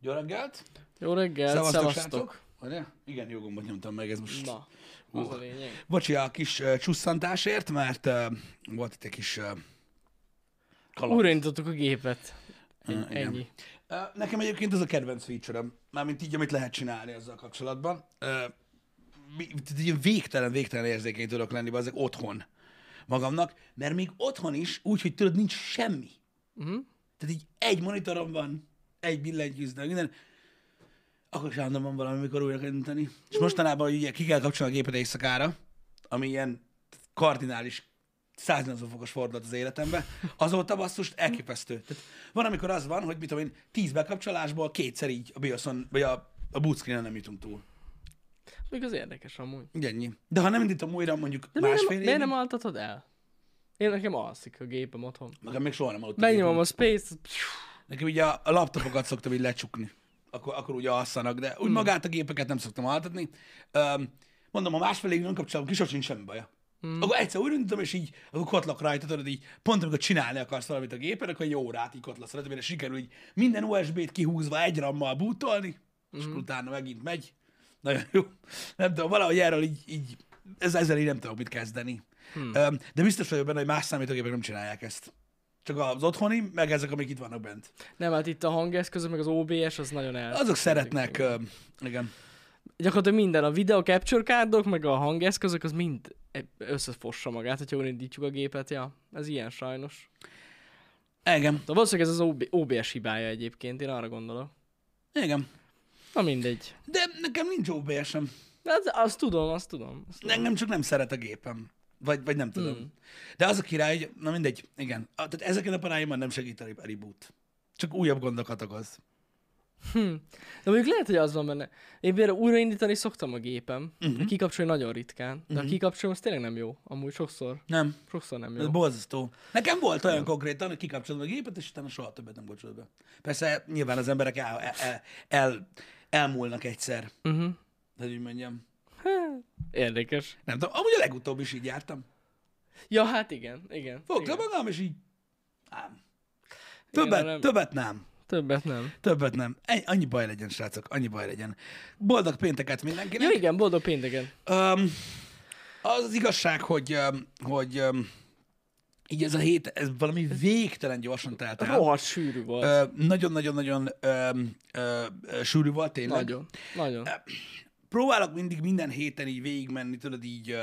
Jó reggelt! Jó reggelt, Szevasztok, szevasztok. Igen, jó gombot nyomtam meg, ez most... Na, az a lényeg. Bocsi a kis uh, csusszantásért, mert uh, volt itt egy kis uh, kaland. Újraindítottuk a gépet. Ö, igen. Ennyi. Uh, nekem egyébként ez a kedvenc feature-öm, mármint így, amit lehet csinálni ezzel kapcsolatban. Uh, végtelen, végtelen érzékeny tudok lenni ezek otthon magamnak, mert még otthon is úgy, hogy tudod, nincs semmi. Uh-huh. Tehát így egy monitorom van, egy billentyűznek, minden. Akkor is állandóan van valami, amikor újra kell indítani. És mostanában ugye ki kell kapcsolni a gépet éjszakára, ami ilyen kardinális 180 fokos fordulat az életembe. Azóta basszus elképesztő. Tehát van, amikor az van, hogy mit tudom én, 10 bekapcsolásból kétszer így a BIOS-on, vagy a, a bootscreen nem jutunk túl. Még az érdekes amúgy. Ennyi. De ha nem indítom újra mondjuk De miért másfél nem, miért nem altatod el? Én nekem alszik a gépem otthon. nekem még soha nem aludt a Megnyomom gépem. a space Nekem ugye a, a laptopokat szoktam így lecsukni. Akkor, akkor ugye alszanak, de úgy magát a gépeket nem szoktam altatni. Um, mondom, ha másfél évig nem kapcsolom, ki sosem semmi baja. Mm. Akkor egyszer újra indítom, és így, akkor kotlak rajta, tudod, így pont amikor csinálni akarsz valamit a gépen, akkor egy órát így kotlasz rajta, mire sikerül így minden USB-t kihúzva egy rammal bootolni, mm. és akkor utána megint megy. Nagyon jó. Nem tudom, valahogy erről így, így ez, ezzel így nem tudok mit kezdeni. Hmm. Um, de biztos vagyok benne, hogy más számítógépek nem csinálják ezt. Csak az otthoni, meg ezek, amik itt vannak bent. Nem, hát itt a hangeszközök, meg az OBS, az nagyon el. Azok szeretnek, uh, igen. Gyakorlatilag minden, a video capture cardok, meg a hangeszközök, az mind összefossa magát, hogyha jól indítjuk a gépet, ja. Ez ilyen sajnos. Igen, De valószínűleg ez az OB- OBS hibája egyébként, én arra gondolok. igen. Na mindegy. De nekem nincs OBS-em. Az, azt tudom, azt tudom. Azt tudom. Engem csak nem szeret a gépem. Vagy, vagy nem tudom. Hmm. De az a király, hogy, na mindegy, igen. A- Tehát ezeken a paráimon nem segít a reboot. Csak újabb gondokat okoz. Hm. De mondjuk lehet, hogy az van benne. Én például újraindítani szoktam a gépem, Mhm. uh-huh. kikapcsolni nagyon ritkán. De uh-huh. a kikapcsolom, az tényleg nem jó. Amúgy sokszor. Nem, Sokszor nem jó. ez borzasztó. Nekem volt olyan konkrétan, hogy kikapcsolom a gépet, és utána soha többet nem kapcsolod be. Persze nyilván az emberek el, el, el, el elmúlnak egyszer, Uh-huh. hogy úgy mondjam. Érdekes. Nem tudom, amúgy a legutóbb is így jártam. Ja, hát igen, igen. Fogtam igen. magam, és így... Igen, Többet, nem- többet nem. Többet nem. Többet nem. Annyi baj legyen, srácok, annyi baj legyen. Boldog pénteket mindenkinek. Ja, igen, boldog pénteken. Um, az az igazság, hogy, um, hogy um, így ez a hét, ez valami végtelen gyorsan telt el. Rohadt sűrű volt. Nagyon-nagyon-nagyon sűrű volt tényleg. nagyon, nagyon. Próbálok mindig minden héten így végigmenni, tudod így...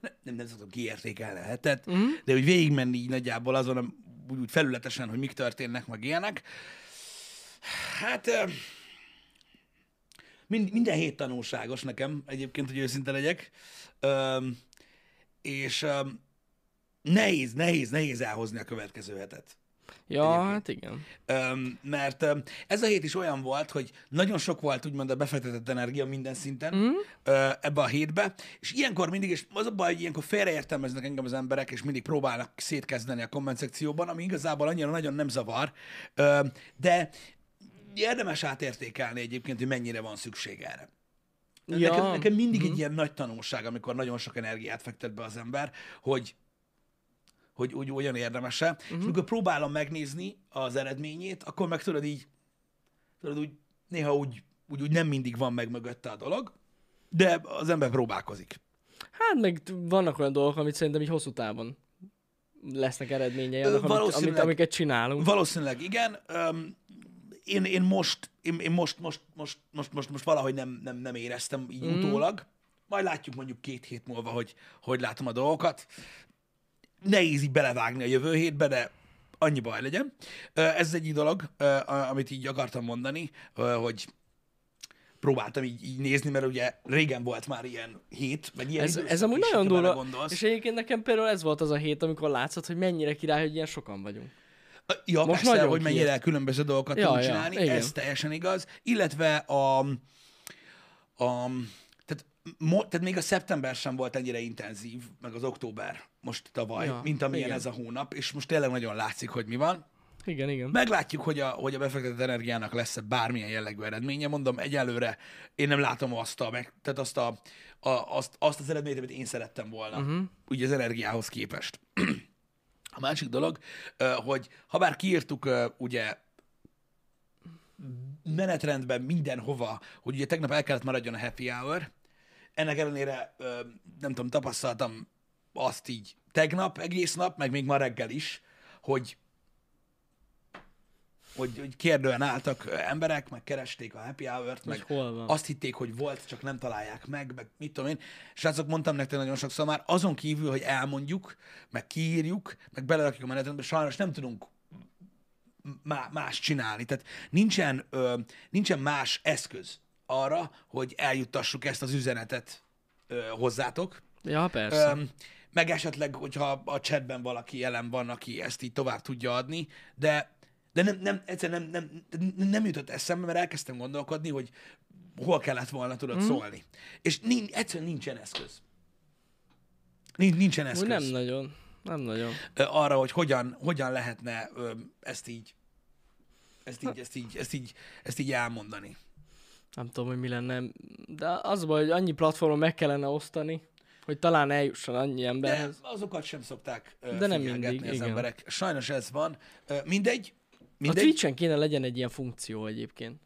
nem, nem szoktam kiértékelni a hetet, uh-huh. de hogy végigmenni így nagyjából azon, a- úgy, úgy felületesen, hogy mik történnek, meg ilyenek. Hát... Mind, minden hét tanulságos nekem, egyébként, hogy őszinte legyek. Öm, és öm, nehéz, nehéz, nehéz elhozni a következő hetet. Ja, hát igen. Öm, mert öm, ez a hét is olyan volt, hogy nagyon sok volt úgymond a befektetett energia minden szinten mm. ö, ebbe a hétbe, és ilyenkor mindig, és az a baj, hogy ilyenkor félreértelmeznek engem az emberek, és mindig próbálnak szétkezdeni a komment szekcióban, ami igazából annyira nagyon nem zavar, ö, de érdemes átértékelni egyébként, hogy mennyire van szükség erre. Ja. Nekem, nekem mindig egy ilyen nagy tanulság, amikor nagyon sok energiát fektet be az ember, hogy hogy úgy olyan érdemes-e. Uh-huh. És amikor próbálom megnézni az eredményét, akkor meg tudod így, tudod úgy, néha úgy, úgy, úgy nem mindig van meg mögötte a dolog, de az ember próbálkozik. Hát meg vannak olyan dolgok, amit szerintem így hosszú távon lesznek eredményei annak, amit, amiket csinálunk. Valószínűleg igen. Öm, én, én most, én, én most, most, most, most, most, most valahogy nem, nem, nem éreztem így mm. utólag. Majd látjuk mondjuk két hét múlva, hogy hogy látom a dolgokat. Nehéz így belevágni a jövő hétbe, de annyi baj legyen. Ez egy dolog, amit így akartam mondani, hogy próbáltam így, így nézni, mert ugye régen volt már ilyen hét, meg ilyen Ez, ez amúgy nagyon durva. És egyébként nekem például ez volt az a hét, amikor látszott, hogy mennyire király, hogy ilyen sokan vagyunk. Ja, Most persze, hogy mennyire kijött. különböző dolgokat Ja, tudunk ja, csinálni, igen. ez teljesen igaz. Illetve a, a mo, tehát még a szeptember sem volt ennyire intenzív, meg az október most tavaly, Ja, mint amilyen igen. ez a hónap, és most tényleg nagyon látszik, hogy mi van. Igen, igen. Meglátjuk, hogy a, hogy a befektetett energiának lesz-e bármilyen jellegű eredménye. Mondom, egyelőre én nem látom azt, a, meg, tehát azt, a, a, azt, azt az eredményt, amit én szerettem volna, uh-huh. ugye az energiához képest. A másik dolog, hogy ha bár kiírtuk ugye menetrendben mindenhova, hogy ugye tegnap el kellett maradjon a happy hour. Ennek ellenére, nem tudom, tapasztaltam azt így tegnap egész nap, meg még ma reggel is, hogy hogy, hogy kérdően álltak emberek, meg keresték a happy hour-t, meg hol van. azt hitték, hogy volt, csak nem találják meg, meg mit tudom én. Srácok, mondtam nektek nagyon sokszor már, azon kívül, hogy elmondjuk, meg kiírjuk, meg belerakjuk a menetrendbe, sajnos nem tudunk má- más csinálni. Tehát nincsen, ö, nincsen más eszköz arra, hogy eljuttassuk ezt az üzenetet ö, hozzátok. Ja, persze. Ö, meg esetleg, hogyha a chatben valaki jelen van, aki ezt így tovább tudja adni, de, de nem, nem, egyszerűen nem, nem, nem jutott eszembe, mert elkezdtem gondolkodni, hogy hol kellett volna tudod mm. szólni. És nincs, egyszerűen nincsen eszköz. Nincs, nincsen eszköz nem nagyon. Nem nagyon. arra, hogy hogyan, hogyan lehetne ezt így ezt így, ezt így, ezt így, ezt így elmondani. Nem tudom, hogy mi lenne. De az a baj, hogy annyi platformon meg kellene osztani, hogy talán eljusson annyi De emberhez. azokat sem szokták ö, De nem mindig, az igen. emberek. Sajnos ez van. Ö, Mindegy. A Mindegy. Twitch-en kéne legyen egy ilyen funkció egyébként.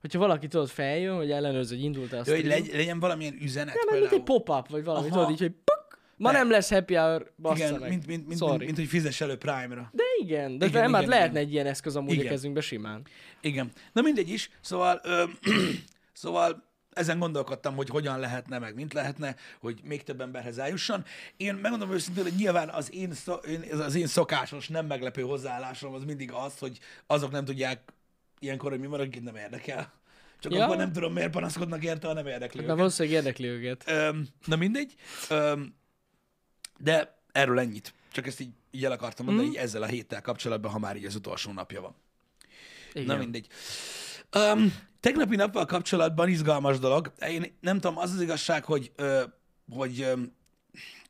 Hogyha valaki tudod feljön, hogy ellenőrz, hogy indult-e a Jó, hogy legy, legyen valamilyen üzenet. Nem, mint egy pop-up, vagy valami, Aha. tudod így, hogy ma nem lesz happy hour, bassza igen, meg. mint, mint, mint, mint, mint, hogy fizess elő Prime-ra. De igen, de Igen, igen, nem, hát igen, lehetne igen. egy ilyen eszköz amúgy Igen. a kezünkbe simán. Igen. Na mindegy is. Szóval, ö, szóval ezen gondolkodtam, hogy hogyan lehetne, meg mint lehetne, hogy még több emberhez eljusson. Én megmondom őszintén, hogy nyilván az én, ez az én szokásos, nem meglepő hozzáállásom az mindig az, hogy azok nem tudják ilyenkor, hogy mi van, akit nem érdekel. Csak Ja. akkor nem tudom, miért panaszkodnak érte, ha nem érdekli Mert őket. valószínűleg érdekli őket. Öm, na mindegy. Öm, de erről ennyit. Csak ezt így, így el akartam mondani, Mhm. így ezzel a héttel kapcsolatban, ha már így az utolsó napja van. Igen. Na mindegy. Um, tegnapi nappal kapcsolatban izgalmas dolog. Én nem tudom, az az igazság, hogy, ö, hogy ö,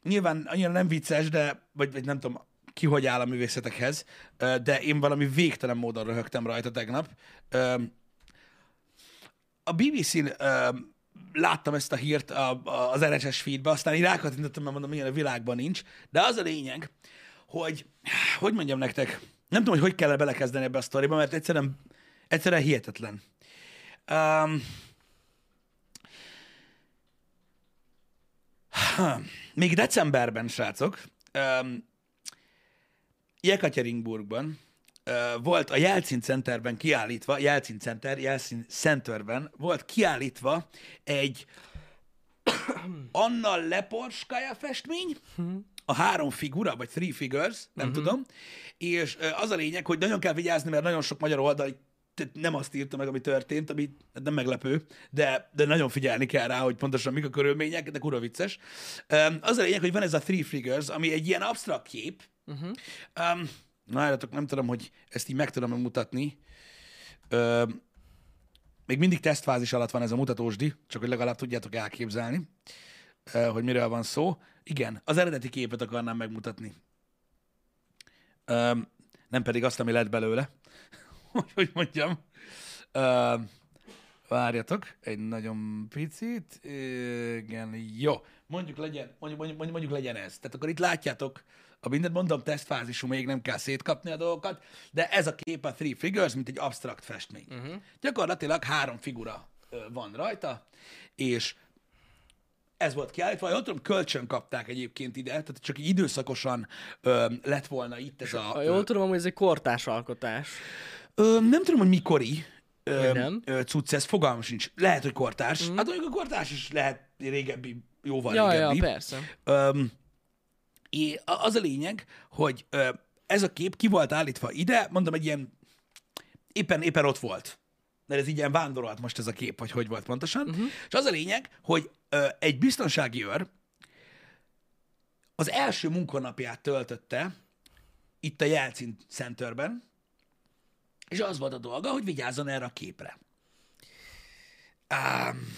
nyilván annyira nem vicces, de, vagy, vagy nem tudom, ki hogy áll a művészetekhez, ö, de én valami végtelen módon röhögtem rajta tegnap. Ö, a BBC-n láttam ezt a hírt a, a, az RSS feedbe, aztán így rákattintottam, mert mondom, ilyen a világban nincs, de az a lényeg, hogy, hogy mondjam nektek, nem tudom, hogy hogy kell belekezdeni ebbe a sztoriba, mert egyszerűen, egyszerűen hihetetlen. Um, még decemberben, srácok, um, Jekaterinburgban volt a Jelcin Centerben kiállítva, Jelcin Center, Jelcin Centerben volt kiállítva egy Anna Leporskaya festmény, a három figura, vagy three figures, nem uh-huh. tudom, és az a lényeg, hogy nagyon kell vigyázni, mert nagyon sok magyar oldal nem azt írta meg, ami történt, ami nem meglepő, de, de nagyon figyelni kell rá, hogy pontosan mik a körülmények, de kurva vicces. Az a lényeg, hogy van ez a Three Figures, ami egy ilyen absztrakt kép. Uh-huh. Um, na, várjatok, nem tudom, hogy ezt így meg tudom mutatni. Um, még mindig tesztfázis alatt van ez a mutatósdi, csak hogy legalább tudjátok elképzelni, uh, hogy miről van szó. Igen, az eredeti képet akarnám megmutatni. Um, nem pedig azt, ami lett belőle. hogy, hogy mondjam. Uh, várjatok, egy nagyon picit. Igen, jó. Mondjuk legyen, mondjuk, mondjuk, mondjuk legyen ez. Tehát akkor itt látjátok, a mindent mondom, tesztfázisú, még nem kell szétkapni a dolgokat, de ez a kép a Three Figures, mint egy abstrakt festmény. Uh-huh. Gyakorlatilag három figura van rajta, és ez volt kiállítva, jól tudom, kölcsön kapták egyébként ide, tehát csak így időszakosan ö, lett volna itt ez a... Ha jól tudom, hogy ez egy kortás alkotás. Ö, nem tudom, hogy mikori ö, nem? ö, cucc ez, fogalmam sincs. Lehet, hogy kortárs. Mm. Hát mondjuk a kortárs is lehet régebbi, jóval Ja, ja, régebbi. persze. Öm, é, az a lényeg, hogy ez a kép ki volt állítva ide, mondom, egy ilyen, éppen, éppen ott volt. Mert ez így ilyen vándorolt most ez a kép, hogy hogy volt pontosan. Uh-huh. És az a lényeg, hogy egy biztonsági őr az első munkanapját töltötte itt a Jelcin Centerben, és az volt a dolga, hogy vigyázzon erre a képre. Um,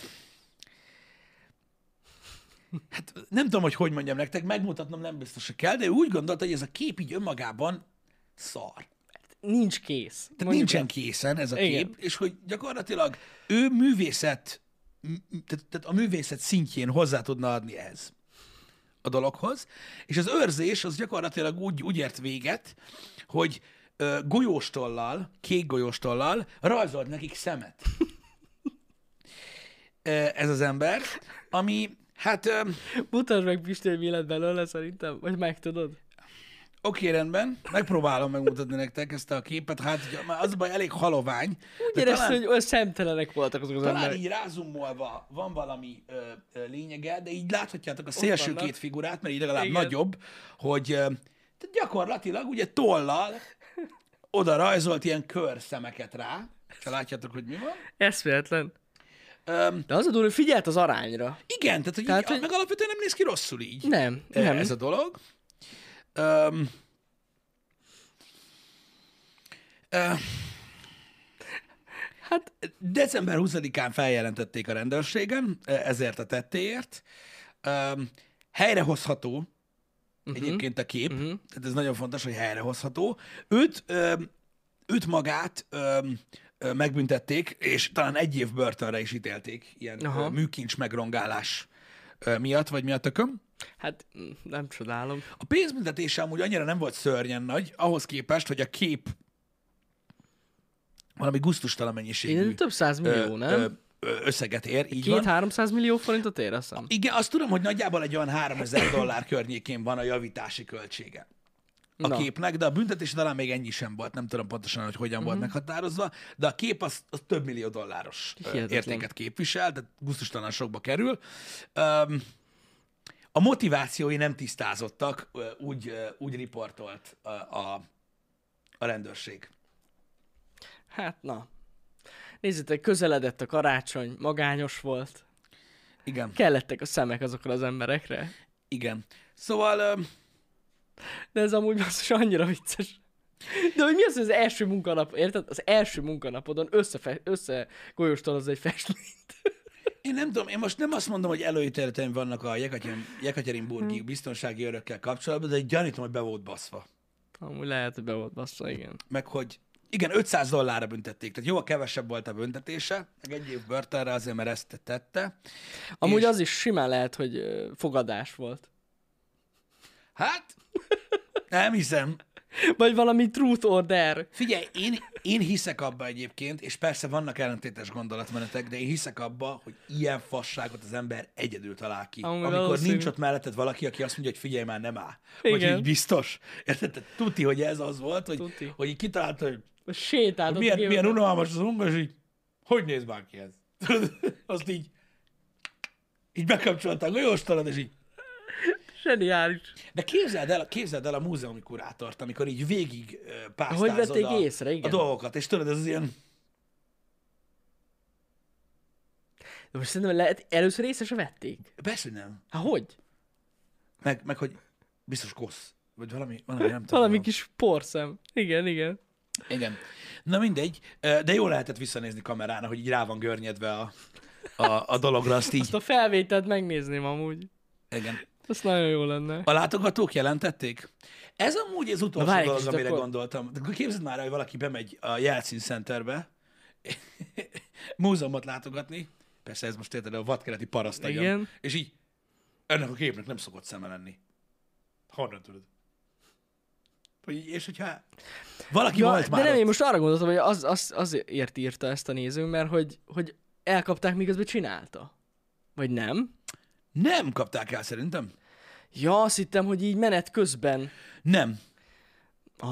hát nem tudom, hogy hogy mondjam nektek, megmutatnom nem biztos, hogy kell, de ő úgy gondolta, hogy ez a kép így önmagában szar. Nincs kész. Tehát Mondjuk nincsen készen ez a Igen. kép, és hogy gyakorlatilag ő művészet, tehát, tehát a művészet szintjén hozzá tudna adni ehhez a dologhoz, és az őrzés az gyakorlatilag úgy, úgy ért véget, hogy ö, golyóstollal, kék golyóstollal rajzolt nekik szemet. Ez az ember, ami, hát ö, Mutasd meg Pisti, hogy mi lett belőle szerintem, vagy meg tudod. oké, rendben, megpróbálom megmutatni nektek ezt a képet, hát az a baj, elég halovány. Úgy de érezted, talán- hogy olyan szemtelenek voltak azok az Talán emberek. így rázumolva van valami ö, ö, lényege, de így láthatjátok a szélső két figurát, mert így legalább Igen. nagyobb, hogy ö, gyakorlatilag ugye tollal oda rajzolt ilyen körszemeket rá, ha látjátok, hogy mi van. Eszméletlen. Öm, De az a durva, hogy figyelt az arányra. igen, tehát, hogy, Tehát, így, hogy- meg alapvetően nem néz ki rosszul így. Nem, ö, nem. Ez a dolog. Öm, ö, Hát December 20-án feljelentették a rendőrségen e, ezért a tettéért. Um, helyrehozható uh-huh. egyébként a kép, uh-huh. tehát ez nagyon fontos, hogy helyrehozható. Őt, um, őt magát um, megbüntették, és talán egy év börtönre is ítélték ilyen Aha. műkincs megrongálás miatt, vagy mi a tököm. Hát nem csodálom. A pénzbüntetése amúgy annyira nem volt szörnyen nagy, ahhoz képest, hogy a kép valami gusztustalan mennyiségű Én több száz millió, ö, nem? ö, összeget ér, így van. Két-háromszáz millió forintot ér, azt hiszem. Igen, azt tudom, hogy nagyjából egy olyan 3000 dollár környékén van a javítási költsége a Na. képnek, de a büntetés talán még ennyi sem volt, nem tudom pontosan, hogy hogyan volt meghatározva, de a kép az, az több millió dolláros Hihetetlen. értéket képvisel, tehát gusztustalan sokba kerül. Um, a motivációi nem tisztázottak, úgy, úgy riportolt a, a, a rendőrség. Hát na. Nézzétek, közeledett a karácsony, magányos volt. Igen, Kellettek a szemek azokra az emberekre. igen. Szóval ö, De ez amúgy az annyira vicces. De hogy mi az, hogy az első munkanap, érted? Az első munkanapodon összefe, összegolyóstolod egy festményt. Én nem tudom, én most nem azt mondom, hogy előítéleteim vannak a Jekaterinburgi biztonsági örökkel kapcsolatban, de egy gyanítom, hogy be volt baszva. Amúgy lehet, hogy be volt bassza, igen. Meg hogy igen, 500 dollárra büntették, tehát jóval kevesebb volt a büntetése, meg egy év börtönre azért, mert ezt tette. Amúgy És- az is simán lehet, hogy fogadás volt. Hát, nem hiszem. Vagy valami truth order. Figyelj, én, én hiszek abba egyébként, és persze vannak ellentétes gondolatmenetek, de én hiszek abba, hogy ilyen fasságot az ember egyedül talál ki. Amúgy amikor valószínű. nincs ott melletted valaki, aki azt mondja, hogy figyelj már, nem áll. Vagy Igen. hogy biztos. Érted? Tehát Tuti, hogy ez az volt, hogy, Tuti. hogy így kitalálta, hogy Sétáltott milyen, a gépbe. milyen unalmas az unga, és így, hogy néz már ki ez? Azt így, így bekapcsolták a golyóstalat, és így, Zseniális. de képzeld el, képzeld el a múzeumi kurátort, amikor így végig pásztázod Hogy vették a, észre, igen. a dolgokat, és tudod, ez az ilyen, De most szerintem lehet, először észre se vették. persze, hogy nem. Hát hogy? Meg, meg hogy biztos kosz. Vagy valami, valami nem tudom. Valami kis porszem. Igen, igen. Igen. Na mindegy, de jó lehetett visszanézni kamerán, hogy így rá van görnyedve a, a, a dologra, azt így. Azt a felvételt megnézném amúgy. Igen. Az nagyon jó lenne. A látogatók jelentették? Ez amúgy az utolsó egy dolog, amire akkor- gondoltam. De képzeld már, hogy valaki bemegy a Jelcin Centerbe, múzeumot látogatni, persze ez most érted, a vadkereti paraszt Igen. és így ennek a képnek nem szokott szeme lenni. Honnan tudod? Hogy és hogyha valaki Ja, volt de már nem, ott, én most arra gondoltam, hogy az, az, azért írta ezt a nézőnk, mert hogy, hogy elkapták, miközben csinálta. Vagy nem? Nem kapták el szerintem. Ja, azt hittem, hogy így menet közben. Nem. A,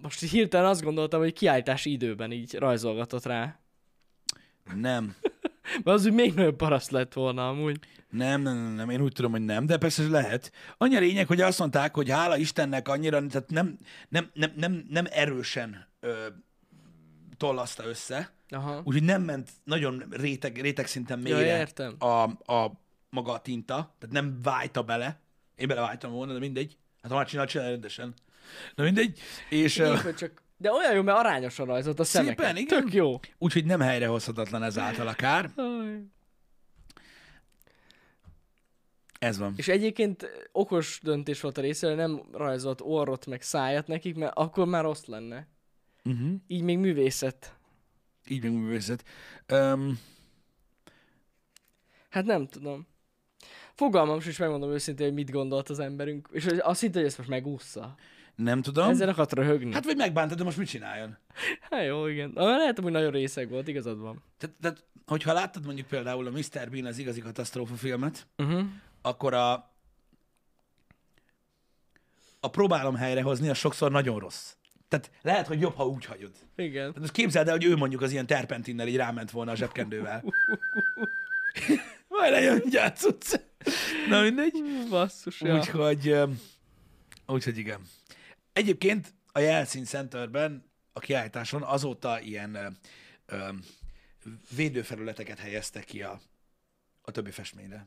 most hirtelen azt gondoltam, hogy kiállítási időben így rajzolgatott rá. Nem. Mert az úgy még nagyobb paraszt lett volna amúgy. Nem, nem, nem, nem, én úgy tudom, hogy nem, de persze lehet. Annyi a lényeg, hogy azt mondták, hogy hála Istennek annyira, tehát nem, nem, nem, nem, nem erősen ö, tollaszta össze, Aha. úgyhogy nem ment nagyon réteg, réteg szinten Ja, mélyre értem. a, a maga a tinta, tehát nem vájta bele. Én belevájtam volna, de mindegy. Hát ha már csinál, csinál rendesen. Na mindegy. És hogy csak... De olyan jó, mert arányosan rajzolt a szemeket. Szépen, igen. Tök jó. úgyhogy nem helyrehozhatatlan ezáltal a kár. Aj. Ez van. És egyébként okos döntés volt a részéről, nem rajzolt orrot meg szájat nekik, mert akkor már rossz lenne. Uh-huh. Így még művészet. Így meg művészet. Um, Hát nem tudom. Fogalmam is megmondom őszintén, hogy mit gondolt az emberünk, és hogy azt hitte, hogy ezt most megúszza. Nem tudom. Ezzel akart röhögni. Hát vagy megbántad, de most mit csináljon? Hát jó, igen. Lehet, hogy nagyon részeg volt, igazad van. Tehát, tehát, hogyha láttad mondjuk például a Mr. Bean az igazi katasztrófa filmet, Uh-huh. akkor a, a próbálom helyrehozni, az sokszor nagyon rossz. Tehát lehet, hogy jobb, ha úgy hagyod. Igen. Tehát most képzeld el, hogy ő mondjuk az ilyen terpentinnel így ráment volna a zsebkendővel. Majd lejön, gyátszott. Na mindegy. Basszus, ja. Úgyhogy, úgyhogy igen. Egyébként a Jelszín Centerben a kiállításon azóta ilyen ö, ö, védőfelületeket helyeztek ki a, a többi festményre.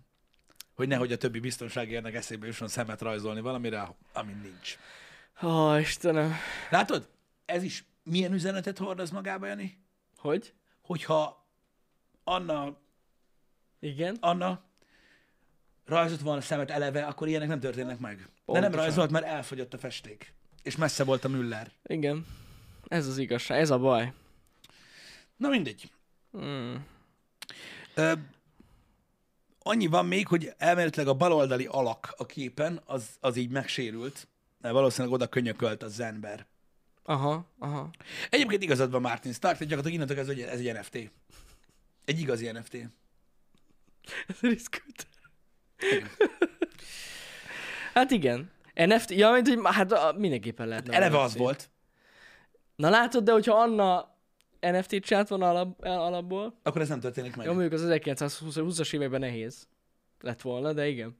Hogy nehogy a többi biztonságérnek eszébe jusson szemet rajzolni valamire, ami nincs. Ó, Istenem. Látod? Ez is milyen üzenetet hordoz magába, Jani? Hogy? Hogyha Anna, Igen? Anna rajzolt volna szemet eleve, akkor ilyenek nem történnek meg. De nem Pontosan. rajzolt, mert elfogyott a festék. És messze volt a Müller. Igen. Ez az igazság, ez a baj. Na mindegy. Mm. Ö, annyi van még, hogy elméletileg a baloldali alak a képen, az, az így megsérült, mert valószínűleg oda könyökölt a Zenber. Aha, aha. Egyébként igazad van Martin Stark, tehát gyakorlatilag innentől ez, egy- ez egy NFT. Egy igazi NFT. Ez riszkült. hát igen. NFT, ja, mint hogy hát mindenképpen lehetne. Eleve NFT. az volt. Na látod, de hogyha Anna NFT-t csinált volna alap, alapból, Akkor ez nem történik meg. jó, mondjuk az 1920-as években nehéz lett volna, de igen.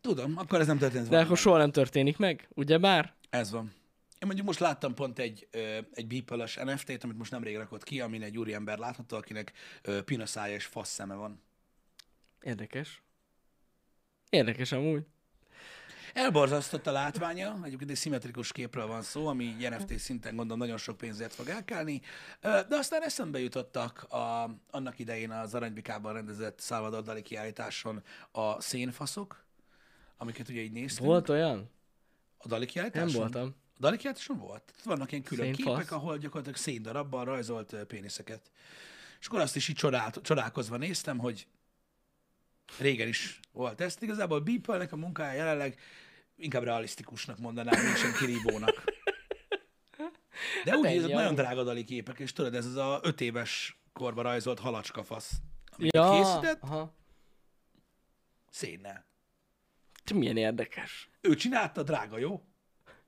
Tudom, akkor ez nem történt De volna akkor meg. soha nem történik meg, ugyebár? Ez van. Én mondjuk most láttam pont egy, ö, egy beeple NFT-t, amit most nemrég rakott ki, amin egy úriember látható, akinek ö, pinaszája és fasz szeme van. Érdekes. Érdekes amúgy. Elborzasztott a látványa, egyébként egy szimmetrikus képről van szó, ami NFT szinten gondolom nagyon sok pénzért fog elkelni, de aztán eszembe jutottak a, annak idején az Aranybikában rendezett Salvador Dali kiállításon a szénfaszok, amiket ugye így néztünk. Volt olyan? A Dali kiállításon? Nem voltam. A Dali kiállításon volt. Vannak ilyen külön Szénfasz. képek, ahol gyakorlatilag széndarabban rajzolt péniszeket. És akkor azt is így csodált, csodálkozva néztem, hogy régen is volt ezt. Igazából Beeple-nek a munkája jelenleg inkább realisztikusnak mondanám, mint sem kirívónak. De úgy, hogy ennyi, ezek nagyon drága dali képek, és tudod, ez az a öt éves korban rajzolt halacska fasz, amit Ja, készített, aha. szénnel. Te Milyen érdekes. Ő csinálta, drága, jó?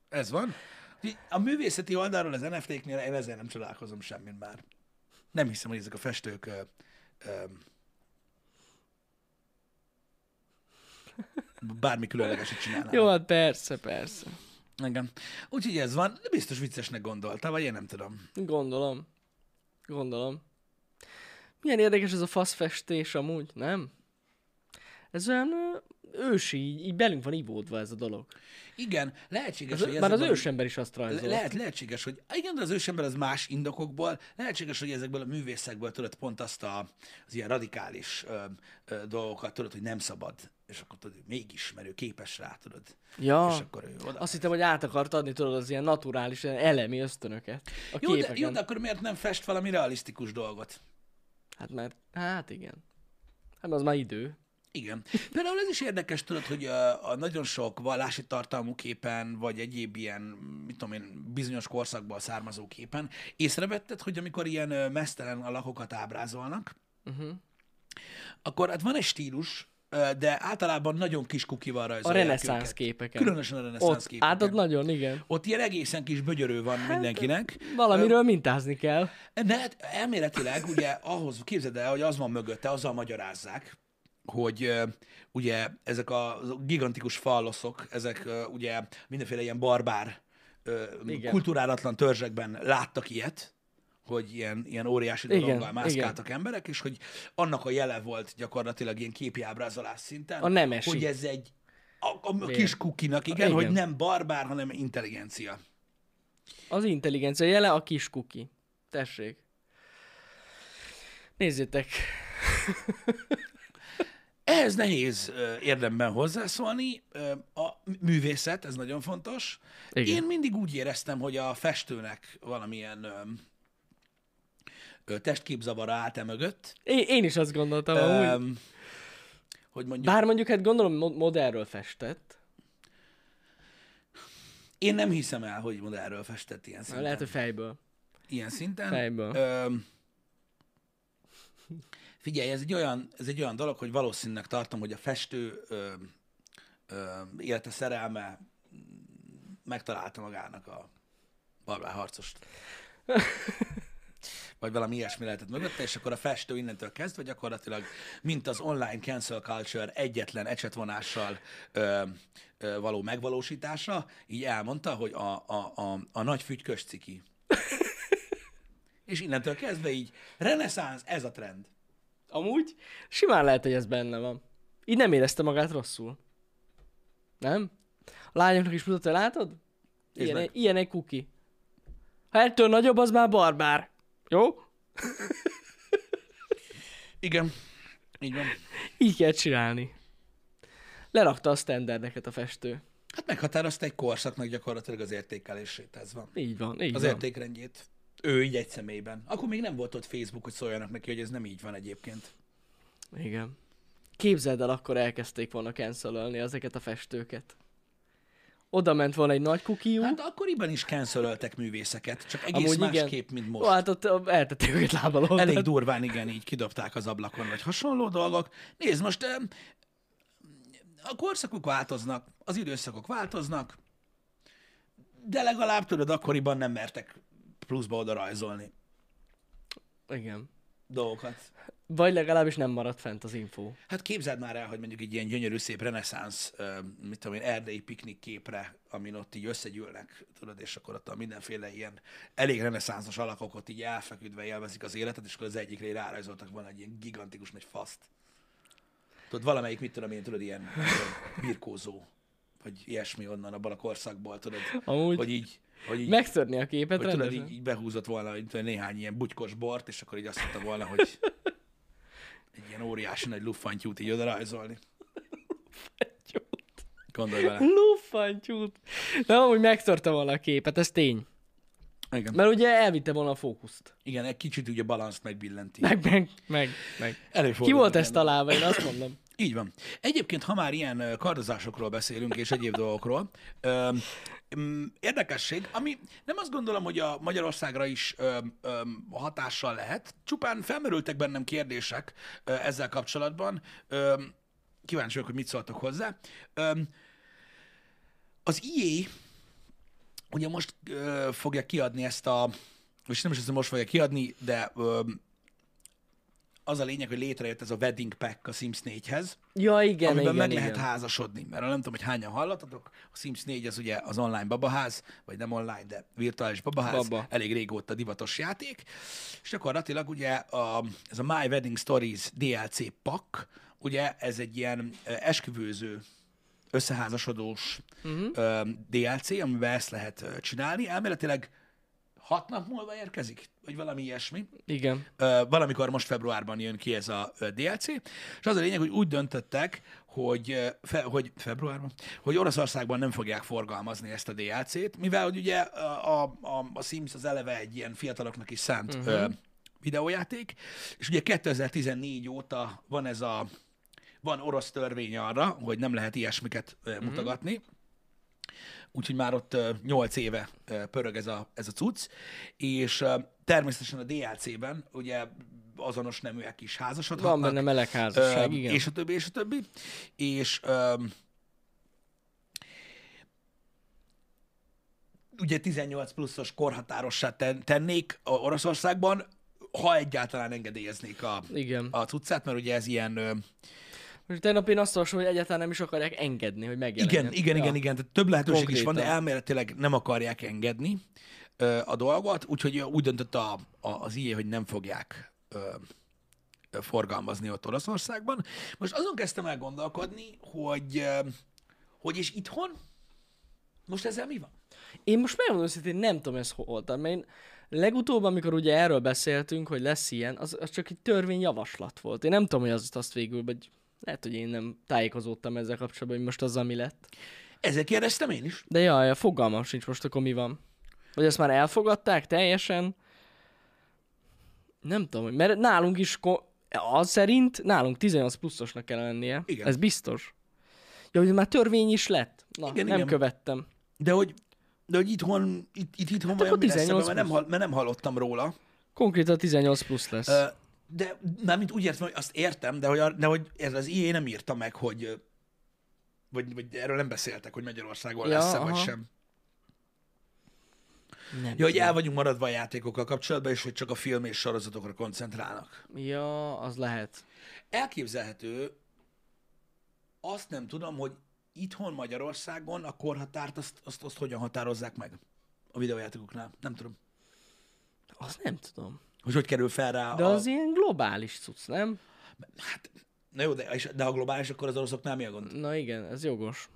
Ez van. A művészeti oldalról az NFT-knél én ezzel nem csodálkozom semmit már. Nem hiszem, hogy ezek a festők ö, ö, bármi különlegeset csinálnának. Jó, hát persze, persze. Igen. Úgyhogy ez van, de biztos viccesnek gondolta, vagy én nem tudom. Gondolom. Gondolom. Milyen érdekes ez a faszfestés amúgy, nem? Ez olyan ősi, így, így belünk van ivódva ez a dolog. Igen, lehetséges, Az, hogy már az ősember is azt Le- rajzol. lehet, lehetséges, hogy igen, de az ősember az más indokokból, lehetséges, hogy ezekből a művészekből tudod pont azt a, az ilyen radikális ö, ö, dolgokat tudod, hogy nem szabad, és akkor tudod, mégis, mert ő képes rá, tudod. Ja, És akkor ő oda. azt hittem, hogy át akart adni, tudod, az ilyen naturális, ilyen elemi ösztönöket a jó, de, jó, de akkor miért nem fest valami realisztikus dolgot? Hát mert, hát igen. Hát az már idő. Igen. Például ez is érdekes, tudod, hogy a, a nagyon sok vallási tartalmú képen, vagy egyéb ilyen, mit tudom én, bizonyos korszakból származó képen, észrevetted, hogy amikor ilyen mesztelen alakokat ábrázolnak, Uh-huh. akkor hát van egy stílus, de általában nagyon kis kukival A rajzolják reneszánsz őket. képeken. Különösen a reneszánsz képeken. hát ott nagyon, igen. Ott ilyen egészen kis bögyörő van mindenkinek. Valamiről mintázni kell. De hát elméletileg ugye ahhoz, képzeld el, hogy az van mögötte, azzal magyarázzák, hogy ö, ugye ezek a gigantikus falloszok, ezek ö, ugye mindenféle ilyen barbár, ö, Igen. kulturálatlan törzsekben láttak ilyet, hogy ilyen, ilyen óriási Igen, dologgal mászkáltak emberek, és hogy annak a jele volt gyakorlatilag ilyen képi ábrázolás szinten, A nemesi. hogy ez egy a, a kis kukinak, igen, Igen. hogy nem barbár, hanem intelligencia. Az intelligencia jele a kis kuki. Tessék. Nézzétek. Ehhez nehéz érdemben hozzászólni. A művészet, ez nagyon fontos. Igen. Én mindig úgy éreztem, hogy a festőnek valamilyen testképzavara állt e mögött. Én, én is azt gondoltam amúgy. Ö, hogy mondjuk, Bár mondjuk, hát gondolom mo- modellről festett. én nem hiszem el, hogy modellről festett ilyen szinten. Lehet, hogy fejből. Ilyen szinten. Fejből. Ö, figyelj, ez egy, olyan, ez egy olyan dolog, hogy valószínűleg tartom, hogy a festő ö, ö, élete szerelme megtalálta magának a barbár harcost. Vagy valami ilyesmi lehetett mögötte, és akkor a festő innentől kezdve gyakorlatilag, mint az online cancel culture egyetlen ecsetvonással ö, ö, való megvalósítása, így elmondta, hogy a, a, a, a nagy fügykös ciki. és innentől kezdve így reneszánsz, ez a trend. Amúgy simán lehet, hogy ez benne van. Így nem érezte magát rosszul. Nem? A lányoknak is mutatja, látod? Ilyen, ilyen egy kuki. Ha ettől nagyobb, az már barbár. Jó? Igen, így van. Így kell csinálni. Lerakta a standardeket a festő. Hát meghatározta egy korszaknak gyakorlatilag az értékelését, ez van. Így van, így Az van. értékrendjét. Ő így egy személyben. Akkor még nem volt ott Facebook, hogy szóljanak neki, hogy ez nem így van egyébként. Igen. Képzeld el, akkor elkezdték volna cancelölni ezeket a festőket. Oda ment volna egy nagy kukiú. Hát akkoriban is cancelöltek művészeket, csak egész Amúgy igen. másképp, mint most. Ó, hát ott eltették őket lábalól. Elég durván, igen, így kidobták az ablakon, vagy hasonló dolgok. Nézd, most a korszakok változnak, az időszakok változnak, de legalább tudod, akkoriban nem mertek pluszba oda rajzolni Igen. Dolgokat. Vagy legalábbis nem maradt fent az info. Hát képzeld már el, hogy mondjuk egy ilyen gyönyörű, szép reneszánsz, mit tudom én, erdei piknik képre, amin ott így összegyűlnek, tudod, és akkor ott a mindenféle ilyen elég reneszánszos alakok ott így elfeküdve élvezik az életet, és akkor az egyikre rárajzoltak volna egy ilyen gigantikus nagy faszt. Tudod, valamelyik, mit tudom én, tudod, ilyen, ilyen birkózó, vagy ilyesmi onnan abban a korszakból, tudod, Amúgy hogy így, hogy így, megtörni a képet hogy tudod, rendesen. így, így behúzott volna hogy tudod, néhány ilyen bugykos bort, és akkor így azt mondta volna, hogy egy ilyen óriási nagy luffantyút így oda rajzolni. Gondolj bele. Luffantyút. De amúgy megtörte volna a képet, ez tény. Igen. Mert ugye elvitte volna a fókuszt. Igen, egy kicsit ugye balanszt megbillenti. Meg, meg, meg, meg. Előfordul Ki volt ezt találva, én azt mondom. Így van. Egyébként, ha már ilyen kardozásokról beszélünk, és egyéb dolgokról, ö, mm, érdekesség, ami nem azt gondolom, hogy a Magyarországra is ö, ö, hatással lehet, csupán felmerültek bennem kérdések ö, ezzel kapcsolatban. Ö, kíváncsi vagyok, hogy mit szóltok hozzá. Ö, az IE ugye most ö, fogja kiadni ezt a, és nem is azt, hogy most fogja kiadni, de ö, az a lényeg, hogy létrejött ez a wedding pack a Sims 4-hez, Ja, igen, amiben igen, meg igen. lehet házasodni. Mert nem tudom, hogy hányan hallottatok, a Sims 4 az ugye az online babaház, vagy nem online, de virtuális babaház, Baba. elég régóta divatos játék, és gyakorlatilag ugye a, ez a My Wedding Stories DLC pack, ugye ez egy ilyen esküvőző összeházasodós uh-huh. DLC, amiben ezt lehet csinálni. Elméletileg hat nap múlva érkezik, vagy valami ilyesmi. Igen. Ö, valamikor most februárban jön ki ez a ö, DLC, és az a lényeg, hogy úgy döntöttek, hogy, ö, fe, hogy februárban, hogy Oroszországban nem fogják forgalmazni ezt a DLC-t, mivel hogy ugye a, a, a, Sims az eleve egy ilyen fiataloknak is szánt uh-huh. ö, videójáték, és ugye 2014 óta van ez a van orosz törvény arra, hogy nem lehet ilyesmiket uh, mutogatni, úgyhogy már ott ö, 8 éve pörög ez a, ez a cucc, és természetesen a DLC-ben ugye azonos neműek is házasodhatnak. Van benne meleg házasság, igen. És a többi, és a többi. És ugye 18 pluszos korhatárossá ten, tennék a Oroszországban, ha egyáltalán engedélyeznék a, Igen. a cuccát, mert ugye ez ilyen... Most tegnap én azt olvasom, hogy egyáltalán nem is akarják engedni, hogy megjelenjen. igen, igen, ja. igen, igen, tehát több lehetőség is van, de Konkrétan. elméletileg nem akarják engedni ö, a dolgot, úgyhogy úgy döntött a, a, az IE, hogy nem fogják ö, ö, forgalmazni ott Oroszországban. Most azon kezdtem el gondolkodni, hogy, ö, hogy és itthon most ezzel mi van? Én most megmondom őszintén, nem tudom ez hol voltam, mert én legutóbb, amikor ugye erről beszéltünk, hogy lesz ilyen, az, az csak egy törvényjavaslat volt. Én nem tudom, hogy az, azt végül, vagy lehet, hogy én nem tájékozódtam ezzel kapcsolatban, hogy most azzal mi lett. Ezzel kérdeztem én is. De jaj, a fogalmam sincs most akkor mi van. Vagy ezt már elfogadták teljesen? Nem tudom, mert nálunk is, az szerint nálunk 18 pluszosnak kell lennie. Igen. Ez biztos. Ja, hogy már törvény is lett. Na, Igen, nem igen. követtem. De hogy de hogy itthon, itt, itt itthon Hát lesz, 18 ebben, mert nem, mert nem hallottam róla. Konkrétan 18 plusz lesz. Ö, De mármint úgy értem, hogy azt értem, de hogy, de hogy ez az IE nem írta meg, hogy vagy, vagy erről nem beszéltek, hogy Magyarországon Ja, lesz-e, vagy aha. sem. nem Ja, hogy el vagyunk maradva a játékokkal kapcsolatban, és hogy csak a film és sorozatokra koncentrálnak. Ja, az lehet. Elképzelhető, azt nem tudom, hogy itthon Magyarországon a korhatárt azt, azt, azt hogyan határozzák meg a videójátékoknál. Nem tudom. Az nem tudom. Hogy hogy kerül fel rá De a... az ilyen globális cucc, nem? Hát, na jó, de, de ha globális, akkor az oroszoknál mi a gond? Na igen, ez jogos.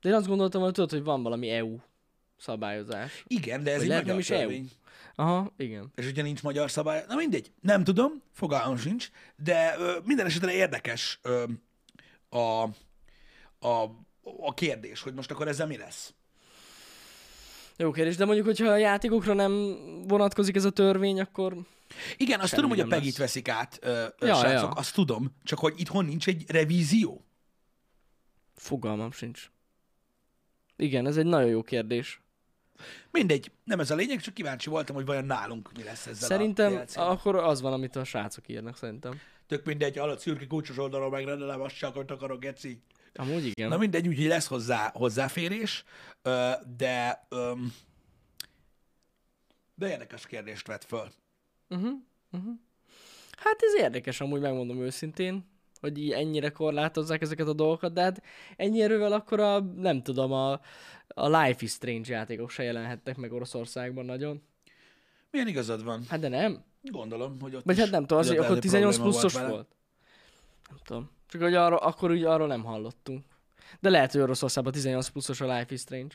De én azt gondoltam, hogy tudod, hogy van valami EU szabályozás. Igen, de ez egy magyar nem is EU. Aha, igen. És ugye nincs magyar szabály. Na mindegy, nem tudom, fogalmam sincs, de ö, minden esetre érdekes ö, a, a, a kérdés, hogy most akkor ezzel mi lesz. Jó kérdés, de mondjuk, hogyha a játékokra nem vonatkozik ez a törvény, akkor Igen, azt tudom, hogy a lesz. veszik át, ö, ö, Ja, srácok, ja. azt tudom, csak hogy itthon nincs egy revízió. fogalmam sincs. Igen, ez egy nagyon jó kérdés. Mindegy, nem ez a lényeg, csak kíváncsi voltam, hogy vajon nálunk mi lesz ezzel Szerintem a akkor az van, amit a srácok írnak, szerintem. Tök mindegy, alatt szürke kulcsos oldalon megrendelem, azt csak, hogy akarok, geci. Amúgy igen. Na mindegy, úgyhogy lesz hozzá hozzáférés, de de érdekes kérdést vett föl. Hát ez érdekes, amúgy megmondom őszintén, hogy így ennyire korlátozzák ezeket a dolgokat, de hát ennyi erővel akkor a, nem tudom, a, a Life is Strange játékok se jelenhettek meg Oroszországban nagyon. Milyen igazad van? Hát de nem. Gondolom, hogy ott Vagy hát nem tudom, az, akkor lehet, hogy 18 probléma pluszos vele. volt. Nem tudom. Csak hogy arra, akkor úgy arról nem hallottunk. De lehet, hogy Oroszországban 18 pluszos a Life is Strange.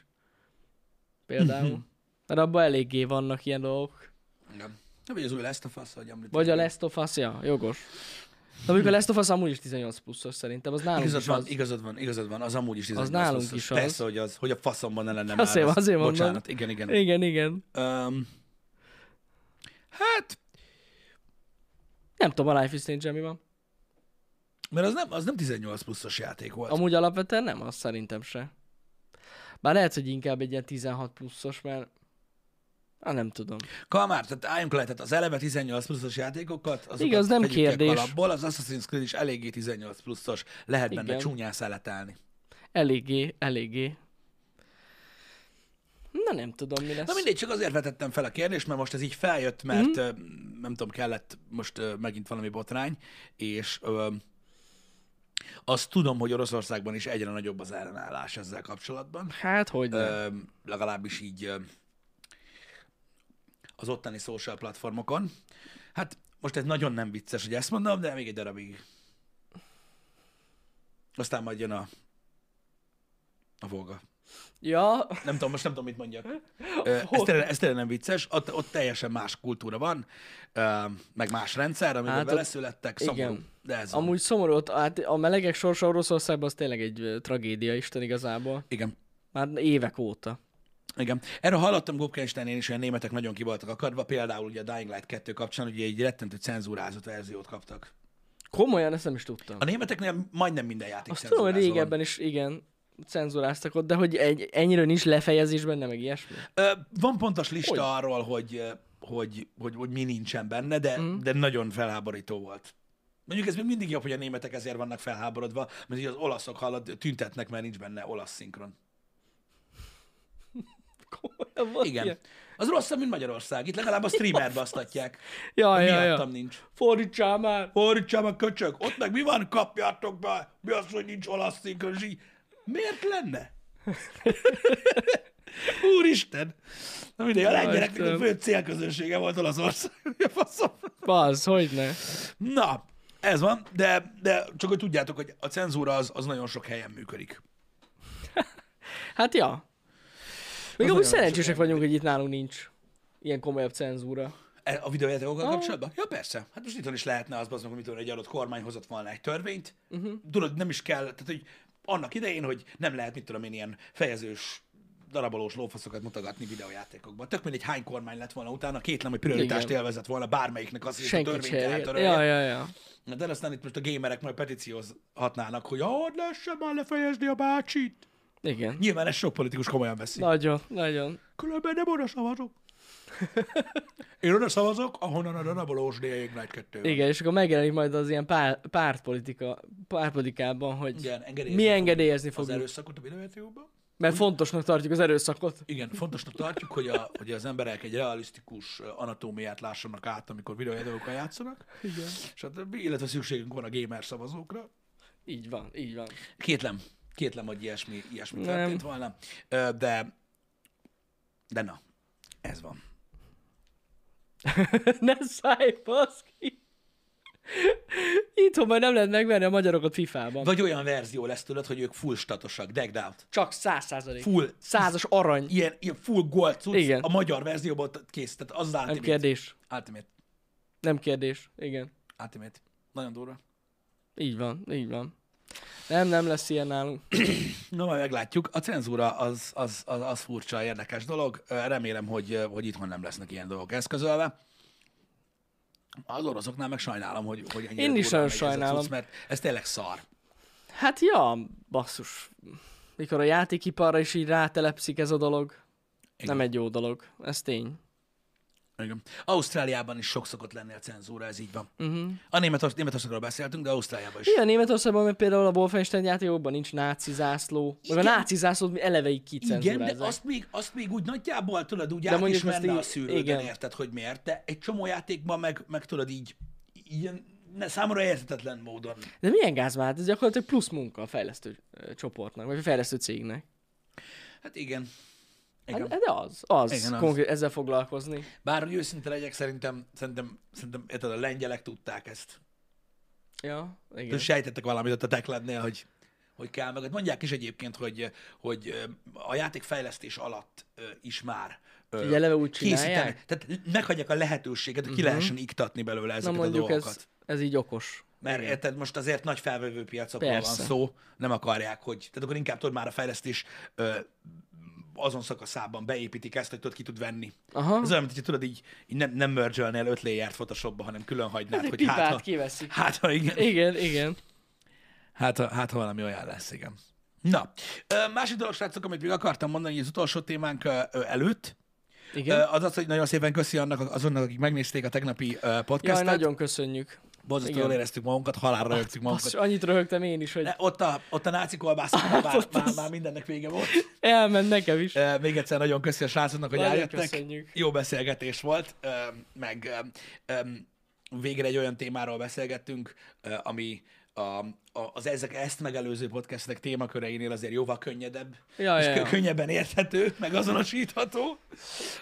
Például. Mert abban eléggé vannak ilyen dolgok. Igen. Nem, vagy az új Last of Us, hogy említettem. Vagy a Last of Us, ja, jogos. De mondjuk a Last of Us amúgy is 18 pluszos szerintem, az nálunk Igazad is van, az. igazad van, igazad van, az amúgy is 18 nálunk pluszos. is az. Persze, hogy az, hogy a faszomban ne lenne Azért- már. az. azért mondom. Bocsánat, igen, igen. Igen, igen. Um, hát, Nem tudom, a Life is Strange mi van. Mert az nem, az nem 18 pluszos játék volt. Amúgy alapvetően nem, az szerintem se. Bár lehet, hogy inkább egy ilyen 16 pluszos, mert... Hát nem tudom. Kalmár, tehát álljunk le, tehát az eleve 18 pluszos játékokat, azokat Igaz, nem kérdés. kalapból, az Assassin's Creed is eléggé 18 pluszos, lehet benne Igen. csúnyán szeletelni. Eléggé, eléggé. Na nem tudom, mi lesz. Na mindegy, csak azért vetettem fel a kérdést, mert most ez így feljött, mert mm. nem tudom, kellett most megint valami botrány, és azt tudom, hogy Oroszországban is egyre nagyobb az ellenállás ezzel kapcsolatban. Hát, hogy nem. Legalábbis így az ottani social platformokon. Hát most ez nagyon nem vicces, hogy ezt mondom, de még egy darabig. Aztán majd jön a, a Volga. Ja, Nem tudom, most nem tudom, mit mondjak. Ez tényleg, ez tényleg nem vicces, ott, ott teljesen más kultúra van, meg más rendszer, amiben Hát beleszülettek, szomorú. De ez van. amúgy szomorú, ott, hát a melegek sorsa Oroszországban az tényleg egy tragédia Isten igazából. Igen. Már évek óta. Igen. Erről hallottam Gopkensteinén is, hogy a németek nagyon ki voltak akadva, például ugye a Dying Light 2 kapcsán, ugye egy rettentő cenzúrázott verziót kaptak. Komolyan, ezt nem is tudtam. A németeknél majdnem minden játék Azt tudom, hogy cenzúrázva van. régebben is, igen, cenzuráztak ott, de hogy egy, ennyire nincs lefejezés benne, meg ilyesmi. Ö, Van pontos lista Hogy? arról, hogy, hogy, hogy, hogy mi nincsen benne, de, mm. de nagyon felháborító volt. Mondjuk ez még mindig jobb, hogy a németek ezért vannak felháborodva, mert így az olaszok hallod, tüntetnek, mert nincs benne olasz szinkron. Komolyan Igen. ilyen? Az rosszabb, mint Magyarország. Itt legalább a streamerbe basztatják. Ja, ja, miattam ja. nincs. Fordítsál már! Fordítsam a köcsög, ott meg mi van? Kapjátok be! Mi az, hogy nincs olasz szinkron? Miért lenne? Úristen! Na mindegy, a lengyeleknek a fő célközönsége volt Olaszország. Faszom? Bazd, hogyne. Na, ez van, de, de csak hogy tudjátok, hogy a cenzúra az, az nagyon sok helyen működik. Hát ja. Még amúgy szerencsések vagyunk, hogy itt nálunk nincs ilyen komolyabb cenzúra. E- A videójátékokkal Ah. kapcsolatban? Ja, persze. Hát most itthon is lehetne az, az hogy egy adott kormány hozott volna egy törvényt. Uh-huh. Tudod, nem is kell, tehát hogy annak idején, hogy nem lehet, mit tudom én, ilyen fejezős darabolós lófaszokat mutogatni videójátékokban. Tök mindegy, hány kormány lett volna utána, kétlem, hogy prioritást Igen. élvezett volna bármelyiknek az, hogy a törvényt eltörölje. Ja, ja, ja. De aztán itt most a gamerek majd petíciózhatnának, hogy hadd lehessen már lefejezni a bácsit. Igen. Nyilván ezt sok politikus komolyan veszi. Nagyon, nagyon. Különben nem oda szavazok. Én oda szavazok, ahonnan a Danabolós Ignite 2 van. Igen, és akkor megjelenik majd az ilyen pár, pártpolitika, pártpolitikában, hogy Igen, engedélyezni mi engedélyezni az fogjuk. erőszakot a videójátékokban. Mert fontosnak tartjuk az erőszakot. Igen, fontosnak tartjuk, hogy, a, hogy az emberek egy realisztikus anatómiát lássanak át, amikor videójátékokkal játszanak, Igen. stb. Illetve szükségünk van a gamer szavazókra. Így van, így van. Kétlem, kétlem, hogy ilyesmi, ilyesmi Nem. történt volna, de, de na, ez van. ne szállj, baszki! Itthon majd nem lehet megverni a magyarokat FIFA-ban. Vagy olyan verzió lesz tőled, hogy ők full statosak, decked out. Csak száz százalék. Full, Százas arany. ilyen, ilyen full gold cucc, Igen. a magyar verzióban kész, tehát az az Nem Ultimate. kérdés. Ultimate. Nem kérdés. Igen. Ultimate. Nagyon durva. Így van, így van. Nem, nem lesz ilyen nálunk. Na, majd meglátjuk. A cenzúra az, az, az, az furcsa, érdekes dolog. Remélem, hogy, hogy itthon nem lesznek ilyen dolgok eszközölve. Az oroszoknál meg sajnálom, hogy, hogy ennyire Én is nagyon megy ez sajnálom. Cucc, mert ez tényleg szar. Hát ja, basszus. Mikor a játékiparra is így rátelepszik ez a dolog, Igen. nem egy jó dolog. Ez tény. Igen. Ausztráliában is sok szokott lenni a cenzúra, ez így van. Uh-huh. A Németország, Németországról beszéltünk, de Ausztráliában is. Igen, Németországban mert például a Wolfenstein játékokban nincs náci zászló. Meg a Igen. náci zászlót eleve így Igen, kicenzurázzák. de azt még, azt még úgy nagyjából tudod, úgy De át mondjuk is azt menne így- a szűrődön, igen. érted, hogy miért, de egy csomó játékban meg, meg tudod így, ilyen ne, számomra érthetetlen módon. De milyen gáz már? Ez gyakorlatilag plusz munka a fejlesztő csoportnak, vagy a fejlesztő cégnek. Hát igen. Igen. Hát, de az, az, Igen, az. konkrét ezzel foglalkozni. Bár, hogy őszinte legyek, szerintem, szerintem, szerintem érted, a lengyelek tudták ezt. Ja, igen. Igen. Sejtettek valamit ott a Techlandnél, hogy, hogy kell meg. Mondják is egyébként, hogy, hogy a játékfejlesztés alatt ö, is már Hogy eleve úgy csinálják? Tehát meghagyják a lehetőséget, hogy ki lehessen iktatni belőle Na ezeket a mondjuk dolgokat. ez, ez így okos. Mert érted, most azért nagy felvevő piacokról van szó, nem akarják, hogy... Tehát akkor inkább tudod már a fejlesztés ö, azon szakaszában beépítik ezt, hogy tudod, ki tud venni. Aha. Ez olyan, mint hogy tudod, így, így nem, nem mergelnél öt layert Photoshopba, hanem külön hagynád, hogy hát, ha, kiveszik. hát, ha igen. Igen, igen. Hát, ha- hát, ha valami olyan lesz, igen. Na, másik dolog, srácok, amit még akartam mondani, az utolsó témánk előtt, Igen. az az, hogy nagyon szépen köszi annak, azonnak, akik megnézték a tegnapi ö, Jaj, podcastet. nagyon köszönjük. Borzasztó igen. jól éreztük magunkat, halálra rögtük magunkat. Basszus, annyit röhögtem én is, hogy Ne, ott a, ott a náci kolbászoknál már, az- már mindennek vége volt. elment nekem is. Ö, Még egyszer nagyon köszi a srácoknak, hogy Nagyon eljöttek. köszönjük. Jó beszélgetés volt, ö, meg ö, végre egy olyan témáról beszélgettünk, ami a, a, az ezek ezt megelőző podcastek témaköreinél azért jóval könnyedebb, Ja, és ja, kö- ja. könnyebben érthető, meg azonosítható.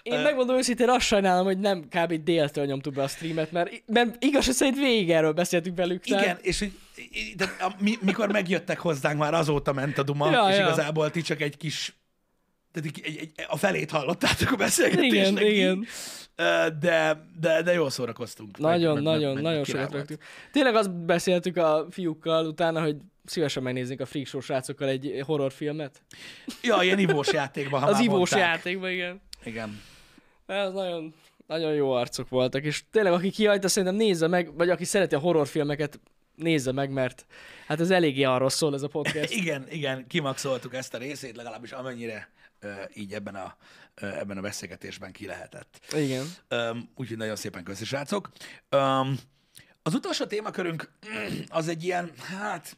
Én megmondom őszintén, azt sajnálom, hogy nem kb. déltől nyomtuk be a streamet, mert, mert igaz, szerint végig erről beszéltünk velük. tehát- Igen, és hogy de, a, mi, mikor megjöttek hozzánk, már azóta ment a duma, Ja, és ja. igazából ti csak egy kis tehát egy, egy, egy, a felét hallottátok a beszélgetésnek. Igen, így. igen. De, de, de jól szórakoztunk. Nagyon, meg- nagyon, meg- nagyon sokat volt. rögtünk. Tényleg azt beszéltük a fiúkkal utána, hogy szívesen megnéznénk a Freak Show srácokkal egy horrorfilmet. Ja, ilyen ivós játékban, ha Az ivós mondták. játékban, igen. Igen. Ez nagyon, nagyon jó arcok voltak, és tényleg aki kihajta, szerintem nézze meg, vagy aki szereti a horrorfilmeket, nézze meg, mert hát ez eléggé arról szól ez a podcast. Igen, igen, kimaxoltuk ezt a részét, legalábbis amennyire így ebben a, ebben a beszélgetésben ki lehetett. Igen. Um, úgyhogy nagyon szépen köszi, srácok. Um, az utolsó témakörünk az egy ilyen, hát,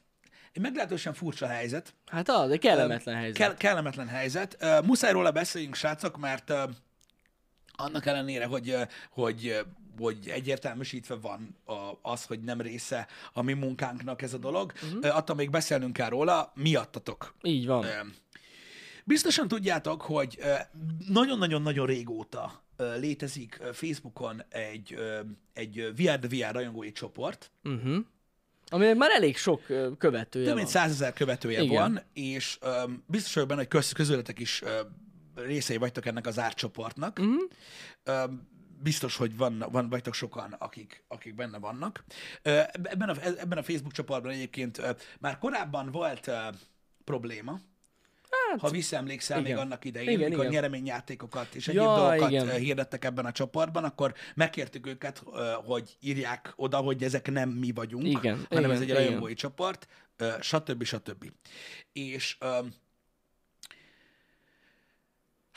egy meglehetősen furcsa helyzet. Hát az, egy kellemetlen helyzet. Kell, kellemetlen helyzet. Uh, muszáj róla beszéljünk, srácok, mert uh, annak ellenére, hogy, uh, hogy, uh, hogy egyértelműsítve van a, az, hogy nem része a mi munkánknak ez a dolog, uh-huh. uh, attól még beszélnünk kell róla, miattatok. Így van. Ö, Biztosan tudjátok, hogy nagyon-nagyon-nagyon régóta létezik Facebookon egy, egy VR the VR rajongói csoport. Uh-huh. Aminek már elég sok követője Több mint százezer követője Igen. van, és ö, biztos vagyok benne, hogy köz, közületek is részei vagytok ennek az árcsoportnak. Mhm. Uh-huh. Ö, biztos, hogy van, van, vagytok sokan, akik, akik benne vannak. Ebben, a, ebben a Facebook csoportban egyébként már korábban volt probléma, Hát, ha visszaemlékszel igen. még annak idején, Igen, mikor igen. nyereményjátékokat és egyéb Ja, dolgokat igen. igen. hirdettek ebben a csoportban, akkor megkértük őket, ö, hogy írják oda, hogy ezek nem mi vagyunk, Igen, hanem igen, ez egy rajongói csoport, ö, stb. stb. És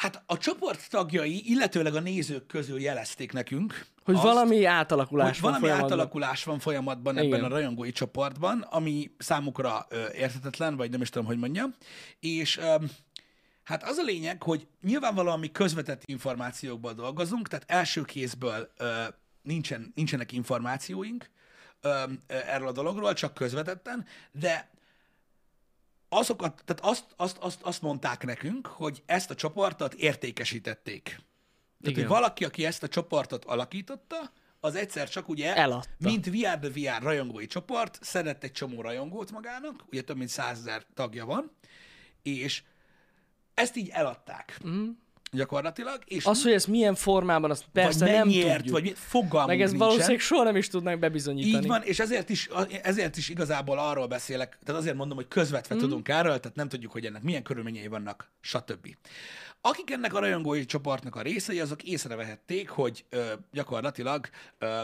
Hát a csoport tagjai, illetőleg a nézők közül jelezték nekünk, Hogy azt, valami átalakulás hogy van valami folyamatban. átalakulás van folyamatban ebben Igen. a rajongói csoportban, ami számukra ö, érthetetlen, vagy nem is tudom, hogy mondjam. És ö, hát az a lényeg, hogy nyilvánvalóan mi közvetett információkból dolgozunk, tehát első kézből ö, nincsen, nincsenek információink ö, ö, erről a dologról, csak közvetetten, de azokat, tehát azt, azt, azt, azt mondták nekünk, hogy ezt a csoportot értékesítették. Tehát, Igen. hogy valaki, aki ezt a csoportot alakította, az egyszer csak ugye, Eladta. mint VR the VR rajongói csoport, szedett egy csomó rajongót magának, ugye több mint százezer tagja van, és ezt így eladták mm. Gyakorlatilag, és Az, hogy ez milyen formában, azt persze vagy nem mennyiért, tudjuk. vagy fogalmunk Meg ez nincsen. valószínűleg soha nem is tudnánk bebizonyítani. Így van, és ezért is, ezért is igazából arról beszélek, tehát azért mondom, hogy közvetve mm. tudunk erről, tehát nem tudjuk, hogy ennek milyen körülményei vannak, stb. Akik ennek a rajongói csoportnak a részei, azok észrevehették, hogy ö, gyakorlatilag ö,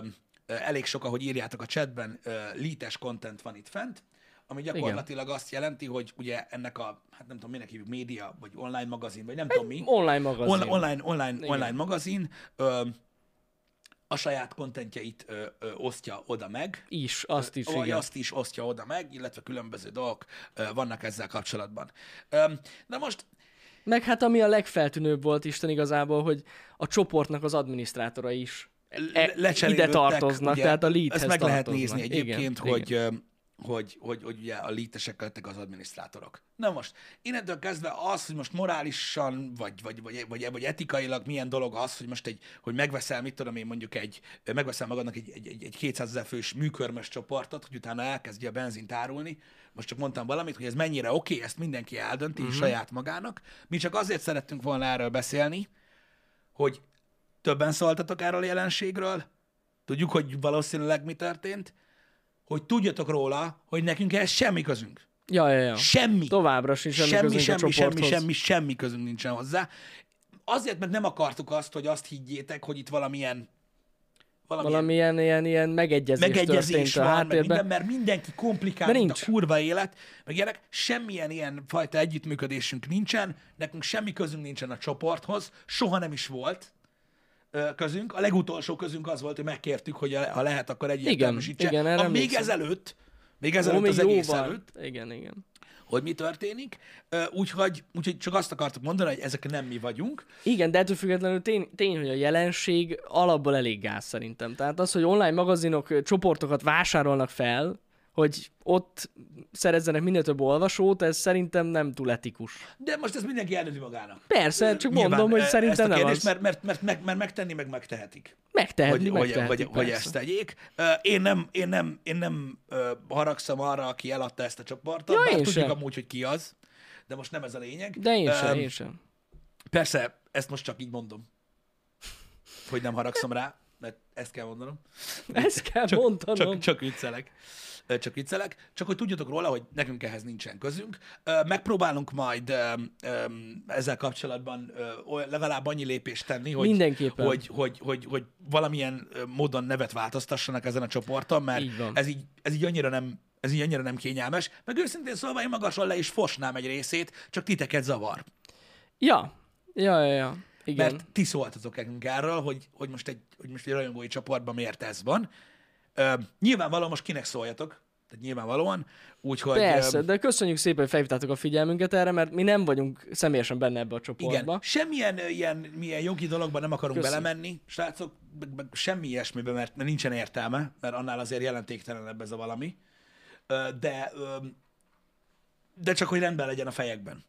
elég sok, ahogy írjátok a chatben, ö, lítes content van itt fent, ami gyakorlatilag Igen. azt jelenti, hogy ugye ennek a, hát nem tudom, minek hívjuk, média, vagy online magazin, vagy nem tudom mi, Online magazin. on, online, online, online magazin, ö, a saját kontentjeit ö, ö, osztja oda meg, Is, azt is, vagy igen. azt is osztja oda meg, illetve különböző dolgok ö, vannak ezzel kapcsolatban. Ö, Na most, Meg hát ami a legfeltűnőbb volt Isten igazából, hogy a csoportnak az adminisztrátora is e- ide lecserélődtek, tartoznak, ugye, tehát a leadhez Ezt meg lehet tartoznak. nézni egyébként, igen, hogy, igen. Hogy, hogy, hogy ugye a lítesek lettek az adminisztrátorok. Na most, innentől kezdve az, hogy most morálisan, vagy, vagy, vagy, vagy, vagy etikailag milyen dolog az, hogy most egy, hogy megveszel, mit tudom én mondjuk egy, megveszel magadnak egy, egy, egy, egy 200 ezer fős műkörmös csoportot, hogy utána elkezdje a benzint árulni. Most csak mondtam valamit, hogy ez mennyire oké, okay, ezt mindenki eldönti uh-huh. saját magának. Mi csak azért szerettünk volna erről beszélni, hogy többen szóltatok erről a jelenségről, tudjuk, hogy valószínűleg mi történt, hogy tudjatok róla, hogy nekünk ehhez semmi közünk. Ja, ja, ja. Semmi. Továbbra sincs semmi, semmi, közünk semmi, a semmi, semmi, semmi közünk nincsen hozzá. Azért, mert nem akartuk azt, hogy azt higgyétek, hogy itt valamilyen valamilyen Valamilyen ilyen, ilyen megegyezés, megegyezés a van, meg háttérben. minden, mert mindenki komplikált, mint a kurva élet, meg ilyenek, semmilyen ilyen fajta együttműködésünk nincsen, nekünk semmi közünk nincsen a csoporthoz, soha nem is volt közünk. A legutolsó közünk az volt, hogy megkértük, hogy ha lehet, akkor egyértelműsítse. igen, erre a, még emlékszem. ezelőtt, még Ó, ezelőtt még az egész jóval. előtt, Igen, igen. hogy mi történik. Úgyhogy, úgyhogy csak azt akartuk mondani, hogy ezek nem mi vagyunk. Igen, de ettől függetlenül tény, tény, hogy a jelenség alapból elég gáz szerintem. Tehát az, hogy online magazinok csoportokat vásárolnak fel, hogy ott szerezzenek minél több olvasót, ez szerintem nem túl etikus. De most ez mindenki eldönti magának. Persze, csak Nyilván, mondom, hogy e, szerintem ezt a nem kérdést, az. Mert, mert, mert, mert, megtenni, meg megtehetik. Megtehetni, hogy, hogy, megtehetik, hogy, hogy persze. ezt tegyék. Én nem, én nem, én nem haragszom arra, aki eladta ezt a csoportot, Ja, bár tudjuk sem. amúgy, hogy ki az, de most nem ez a lényeg. De én sem, Öm, én sem. Persze, ezt most csak így mondom, hogy nem haragszom rá, mert ezt kell mondanom. Ezt kell csak, mondanom. Csak, csak viccelek. Csak viccelek. Csak hogy tudjatok róla, hogy nekünk ehhez nincsen közünk. Megpróbálunk majd ezzel kapcsolatban legalább annyi lépést tenni, hogy, Mindenképpen. hogy, hogy, hogy, hogy valamilyen módon nevet változtassanak ezen a csoporton, mert Így ez így, ez így annyira nem ez így annyira nem kényelmes. Meg őszintén szólva én magasan le is fosnám egy részét, csak titeket zavar. Ja, ja, ja, ja. Igen. Mert ti szóltatok nekünk erről, hogy, hogy, most egy, hogy most egy rajongói csoportban miért ez van. Ö, nyilvánvalóan most kinek szóljatok, tehát nyilvánvalóan, úgyhogy... Persze, de köszönjük szépen, hogy felhívtátok a figyelmünket erre, mert mi nem vagyunk személyesen benne ebbe a igen, csoportba. semmilyen ö, ilyen milyen jogi dologban nem akarunk Köszi. belemenni, srácok, meg, meg semmi ilyesmiben, mert, nincsen értelme, mert annál azért jelentéktelenebb ez a valami. De, de csak, hogy rendben legyen a fejekben.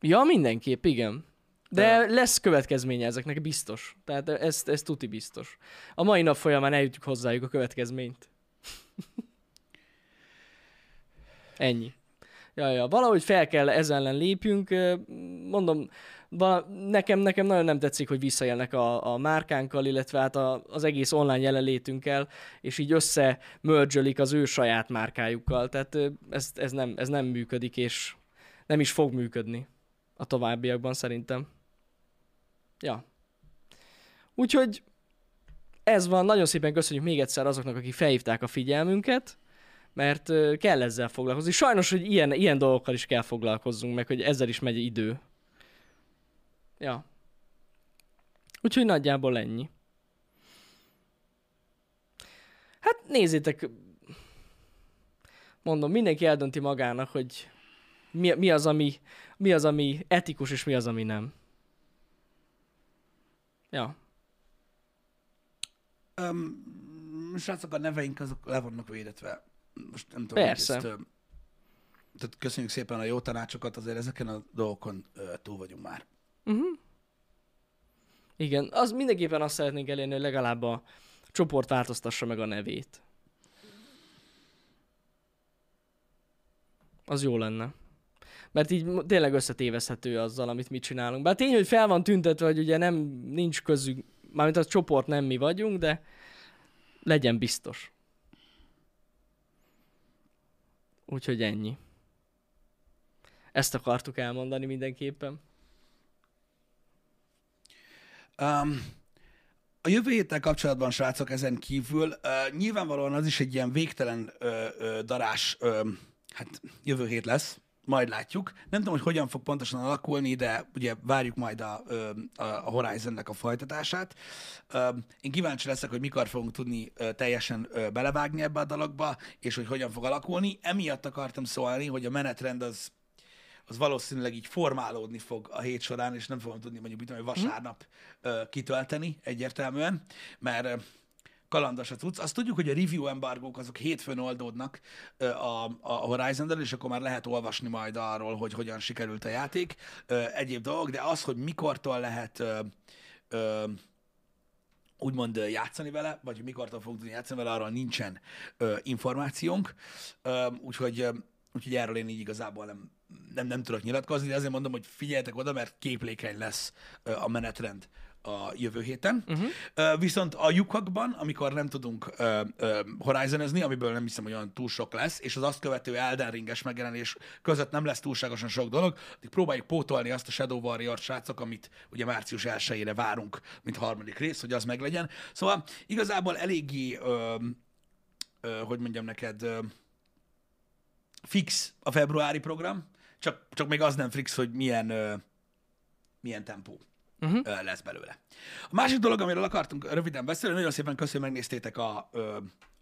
Ja, mindenképp, igen. De lesz következménye ezeknek, biztos. Tehát ez, ez tuti biztos. A mai nap folyamán eljutjuk hozzájuk a következményt. Ennyi. Ja, ja, valahogy fel kell ezen ellen lépjünk. Mondom, vala, nekem, nekem nagyon nem tetszik, hogy visszajelnek a, a márkánkkal, illetve hát a, az egész online jelenlétünkkel, és így összemörzsölik az ő saját márkájukkal. Tehát ez, ez, nem, ez nem működik, és nem is fog működni a továbbiakban szerintem. Ja. Úgyhogy ez van, nagyon szépen köszönjük még egyszer azoknak, akik felhívták a figyelmünket, mert kell ezzel foglalkozni. Sajnos, hogy ilyen, ilyen dolgokkal is kell foglalkozzunk meg, hogy ezzel is megy idő. Ja. Úgyhogy nagyjából ennyi. Hát nézzétek, mondom, mindenki eldönti magának, hogy mi, mi, az, ami, mi az, ami etikus, és mi az, ami nem. Ja. Um, srácok, a neveink azok le vannak védetve. Most nem tudom, Persze. Ezt, tehát köszönjük szépen a jó tanácsokat, azért ezeken a dolgokon ö, túl vagyunk már. Igen, az mindenképpen azt szeretnénk elérni, hogy legalább a csoport változtassa meg a nevét. Az jó lenne. Mert így tényleg összetévezhető azzal, amit mi csinálunk. Bár tény, hogy fel van tüntetve, hogy ugye nem, nincs közük, mármint a csoport nem mi vagyunk, de legyen biztos. Úgyhogy ennyi. Ezt akartuk elmondani mindenképpen. Um, a jövő héttel kapcsolatban, srácok, ezen kívül uh, nyilvánvalóan az is egy ilyen végtelen uh, uh, darás, uh, hát jövő hét lesz, majd látjuk. Nem tudom, hogy hogyan fog pontosan alakulni, de ugye várjuk majd a, a, a Horizonnek a folytatását. Én kíváncsi leszek, hogy mikor fogunk tudni teljesen belevágni ebbe a dologba, és hogy hogyan fog alakulni. Emiatt akartam szólni, hogy a menetrend az az valószínűleg így formálódni fog a hét során, és nem fogom tudni mondjuk mit tudom, hogy vasárnap ö, kitölteni egyértelműen, mert kalandos a cucc. Azt tudjuk, hogy a review embargók azok hétfőn oldódnak a, a horizon és akkor már lehet olvasni majd arról, hogy hogyan sikerült a játék. Egyéb dolgok, de az, hogy mikortól lehet úgymond játszani vele, vagy hogy mikortól fogunk tudni játszani vele, arról nincsen információnk. Ö, úgyhogy, ö, úgyhogy erről én így igazából nem, nem, nem tudok nyilatkozni, de azért mondom, hogy figyeljetek oda, mert képlékeny lesz a menetrend a jövő héten. Uh-huh. Viszont a lyukakban, amikor nem tudunk ö, horizonozni, amiből nem hiszem, hogy olyan túl sok lesz, és az azt követő Elden Ringes megjelenés között nem lesz túlságosan sok dolog, addig próbáljuk pótolni azt a Shadow Warrior srácok, amit ugye március 1 várunk, mint harmadik rész, hogy az meglegyen. Szóval igazából eléggé, ö, ö, hogy mondjam neked, ö, fix a februári program, csak, csak még az nem fix, hogy milyen, ö, milyen tempó uh-huh. lesz belőle. A másik dolog, amiről akartunk röviden beszélni, nagyon szépen köszönöm, megnéztétek a,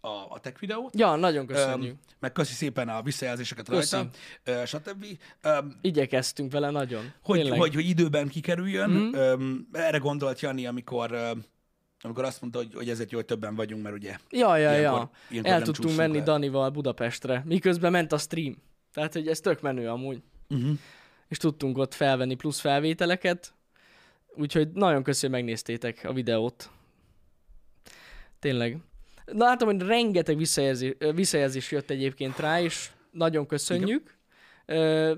a, a tech videót. Ja, nagyon köszönjük. Öm, meg köszi szépen a visszajelzéseket Köszönöm. rajta, ö, stb. Igyekeztünk vele nagyon. hogy, Tényleg. hogy, hogy időben kikerüljön. Öm, erre gondolt Jani, amikor, ö, amikor azt mondta, hogy, hogy ezért jó, hogy többen vagyunk, mert ugye Ja, ja, Ilyenkor- ja. ilyenkor El tudtunk menni el. Danival Budapestre, miközben ment a stream. Tehát, hogy ez tök menő amúgy. uh-huh. És tudtunk ott felvenni plusz felvételeket. Úgyhogy nagyon köszönöm, hogy megnéztétek a videót. Tényleg. Látom, hogy rengeteg visszajelzés, visszajelzés jött egyébként rá, és nagyon köszönjük. Ö,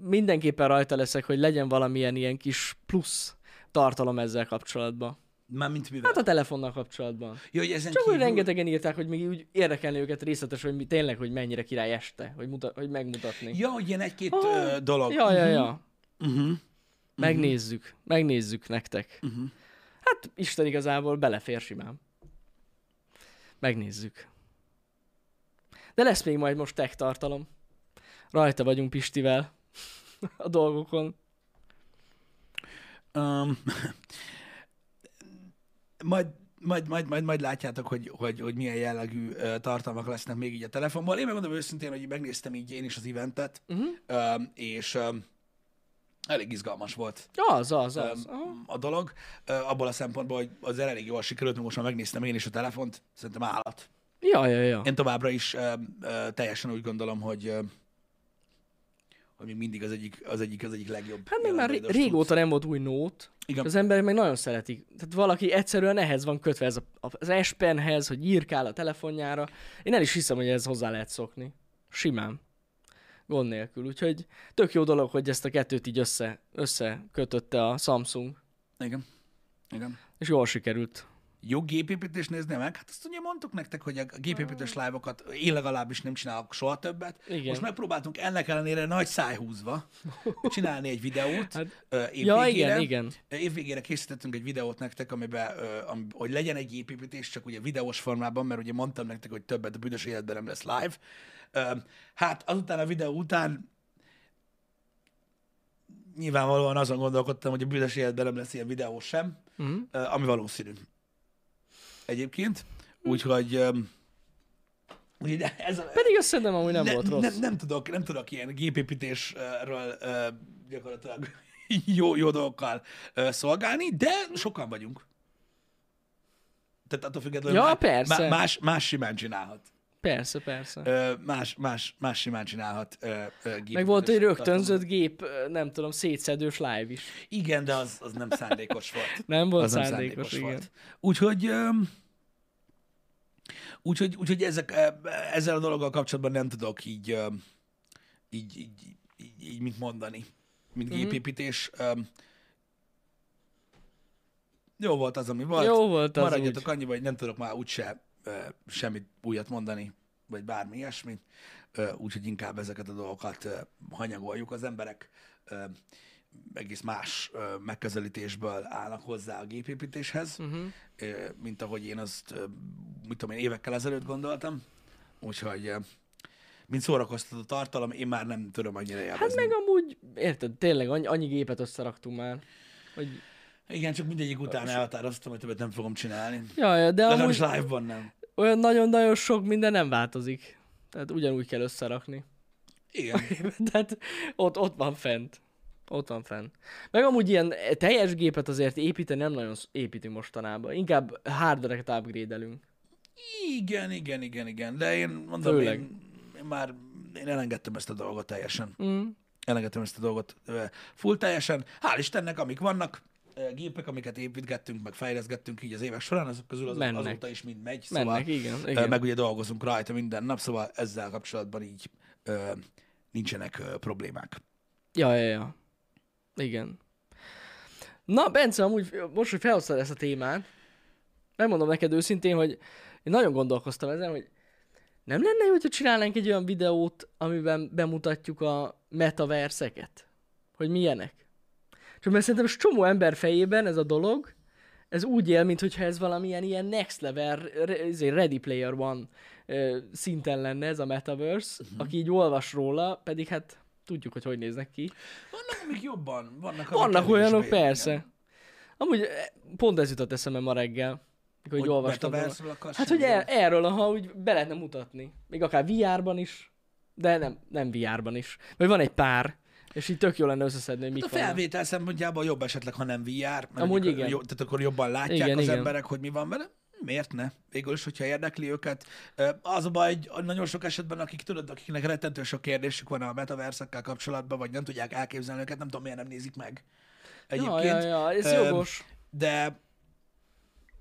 mindenképpen rajta leszek, hogy legyen valamilyen ilyen kis plusz tartalom ezzel kapcsolatban. Mármint mivel? Hát a telefonnal kapcsolatban. Jó, hogy ezen Csak hogy kívül... rengetegen írták, hogy még úgy érdekelni őket részletes, hogy mi, tényleg, hogy mennyire király este, hogy, muta, hogy megmutatni. Ja, hogy ilyen egy-két ö, dolog. Ja, ja, ja. Uh-huh. Megnézzük. Megnézzük nektek. Uh-huh. Hát Isten igazából belefér simán. Megnézzük. De lesz még majd most tech tartalom. Rajta vagyunk Pistivel a dolgokon. Um, majd, majd, majd, majd, majd látjátok, hogy, hogy, hogy milyen jellegű uh, tartalmak lesznek még így a telefonból. Én megmondom őszintén, hogy megnéztem így én is az eventet, uh-huh. um, és um, elég izgalmas volt Az, az, az. um, a dolog. Uh, abból a szempontból, hogy az elég jól sikerült, most már megnéztem én is a telefont, szerintem állat. Ja, ja, ja. Én továbbra is uh, uh, teljesen úgy gondolom, hogy uh, hogy még mindig az egyik, az egyik, az egyik legjobb. Hát még már ré- régóta nem volt új nót. Igen. Az emberek meg nagyon szeretik. Tehát valaki egyszerűen ehhez van kötve, ez a, az S Penhez, hogy írkál a telefonjára. Én el is hiszem, hogy ez hozzá lehet szokni. Simán. Gond nélkül. Úgyhogy tök jó dolog, hogy ezt a kettőt így össze, összekötötte a Samsung. Igen. Igen. És jól sikerült. Jó gépépítést nézni meg? Hát azt ugye mondtuk nektek, hogy a gépépítés live-okat én legalábbis nem csinálok soha többet. Igen. Most megpróbáltunk ennek ellenére nagy száj húzva csinálni egy videót Hát- Ja, igen, igen. Évvégére készítettünk egy videót nektek, amiben, ami, hogy legyen egy gépépítés, csak ugye videós formában, mert ugye mondtam nektek, hogy többet a büdös életben nem lesz live. Hát azután a videó után nyilvánvalóan azon gondolkodtam, hogy a büdös életben nem lesz ilyen videó sem. Mhm. uh, ami valószínű. Egyébként. Úgyhogy um, úgyhogy ez a, Pedig azt szerintem amúgy nem ne, volt rossz. Nem, nem, tudok, nem tudok ilyen gépépítésről gyakorlatilag jó, jó dolgokkal szolgálni, de sokan vagyunk. Tehát attól függetlenül Ja, má- persze. más, más simán csinálhat. Persze, persze. Ö, más, más, más simán csinálhat ö, ö, gépépítés Meg volt egy rögtönzött gép, ö, nem tudom, szétszedős live is. Igen, de az, az nem szándékos volt. Nem volt az nem szándékos, igen. volt. Úgyhogy, öm, úgyhogy, úgyhogy ezek, ö, ezzel a dologgal kapcsolatban nem tudok így, így, így, így, így mit mondani, mint Mhm. gépépítés. Öm, Jó volt az, ami volt. Jó volt az Maradjatok úgy. annyiba, hogy nem tudok már úgyse ö, semmit újat mondani, vagy bármi ilyesmit. Úgyhogy inkább ezeket a dolgokat hanyagoljuk. Az emberek egész más megközelítésből állnak hozzá a gépépítéshez, Uh-huh. mint ahogy én azt, mit tudom én, évekkel ezelőtt gondoltam. Úgyhogy, mint szórakoztató tartalom, én már nem tudom annyira élvezni. Hát meg amúgy, érted, tényleg annyi, annyi gépet összeraktunk már, hogy... Igen, csak mindegyik után elhatároztam, hogy többet nem fogom csinálni. Ja, ja, de Legalábbis amúgy live-ban nem. Olyan nagyon-nagyon sok minden nem változik. Tehát ugyanúgy kell összerakni. Igen. Tehát ott, ott van fent. Ott van fent. Meg amúgy ilyen teljes gépet azért építeni nem nagyon építünk mostanában. Inkább hardvereket upgrade-elünk. Igen, igen, igen, igen. De én mondom, Főleg. én, én már én elengedtem ezt a dolgot teljesen. Mm. Elengedtem ezt a dolgot full teljesen. Hál' Istennek, amik vannak, gépek, amiket építgettünk, meg fejleszgettünk így az évek során, azok közül az, Mennek. azóta is mind megy. Mennek, Szóval, igen. ö, igen. meg ugye dolgozunk rajta minden nap, szóval ezzel kapcsolatban így ö, nincsenek ö, problémák. Ja, ja, ja. Igen. Na, Bence, amúgy most, hogy felhoztad ezt a témát, megmondom neked őszintén, hogy én nagyon gondolkoztam ezen, hogy nem lenne jó, hogyha csinálnánk egy olyan videót, amiben bemutatjuk a metaverseket? Hogy milyenek? Csak mert szerintem csomó ember fejében ez a dolog, ez úgy él, mintha ez valamilyen ilyen next level, izé, Ready Player One szinten lenne ez a metaverse, uh-huh. aki így olvas róla, pedig hát tudjuk, hogy hogy néznek ki. Vannak, amik jobban, vannak, amik Vannak olyanok, igen. persze. Amúgy eh, pont ez jutott eszembe ma reggel, mikor így Hogy olvastam. Hát, hogy el, erről, ha úgy be lehetne mutatni. Még akár VR-ban is, de nem, nem VR-ban is. Vagy van egy pár, és így tök jó lenne összeszedni, hogy mik Hát a vannak. felvétel szempontjából jobb esetleg, ha nem VR, mert Amúgy igen. Jó, tehát akkor jobban látják Igen, az igen. emberek, hogy mi van vele. Miért ne? Végül is, hogyha érdekli őket. Az a baj, hogy nagyon sok esetben, akik tudod, akiknek rettentő sok kérdésük van a metaversekkel kapcsolatban, vagy nem tudják elképzelni őket, nem tudom, miért nem nézik meg. Ja, Egyébként. ja, ja, ez Ö, jogos. De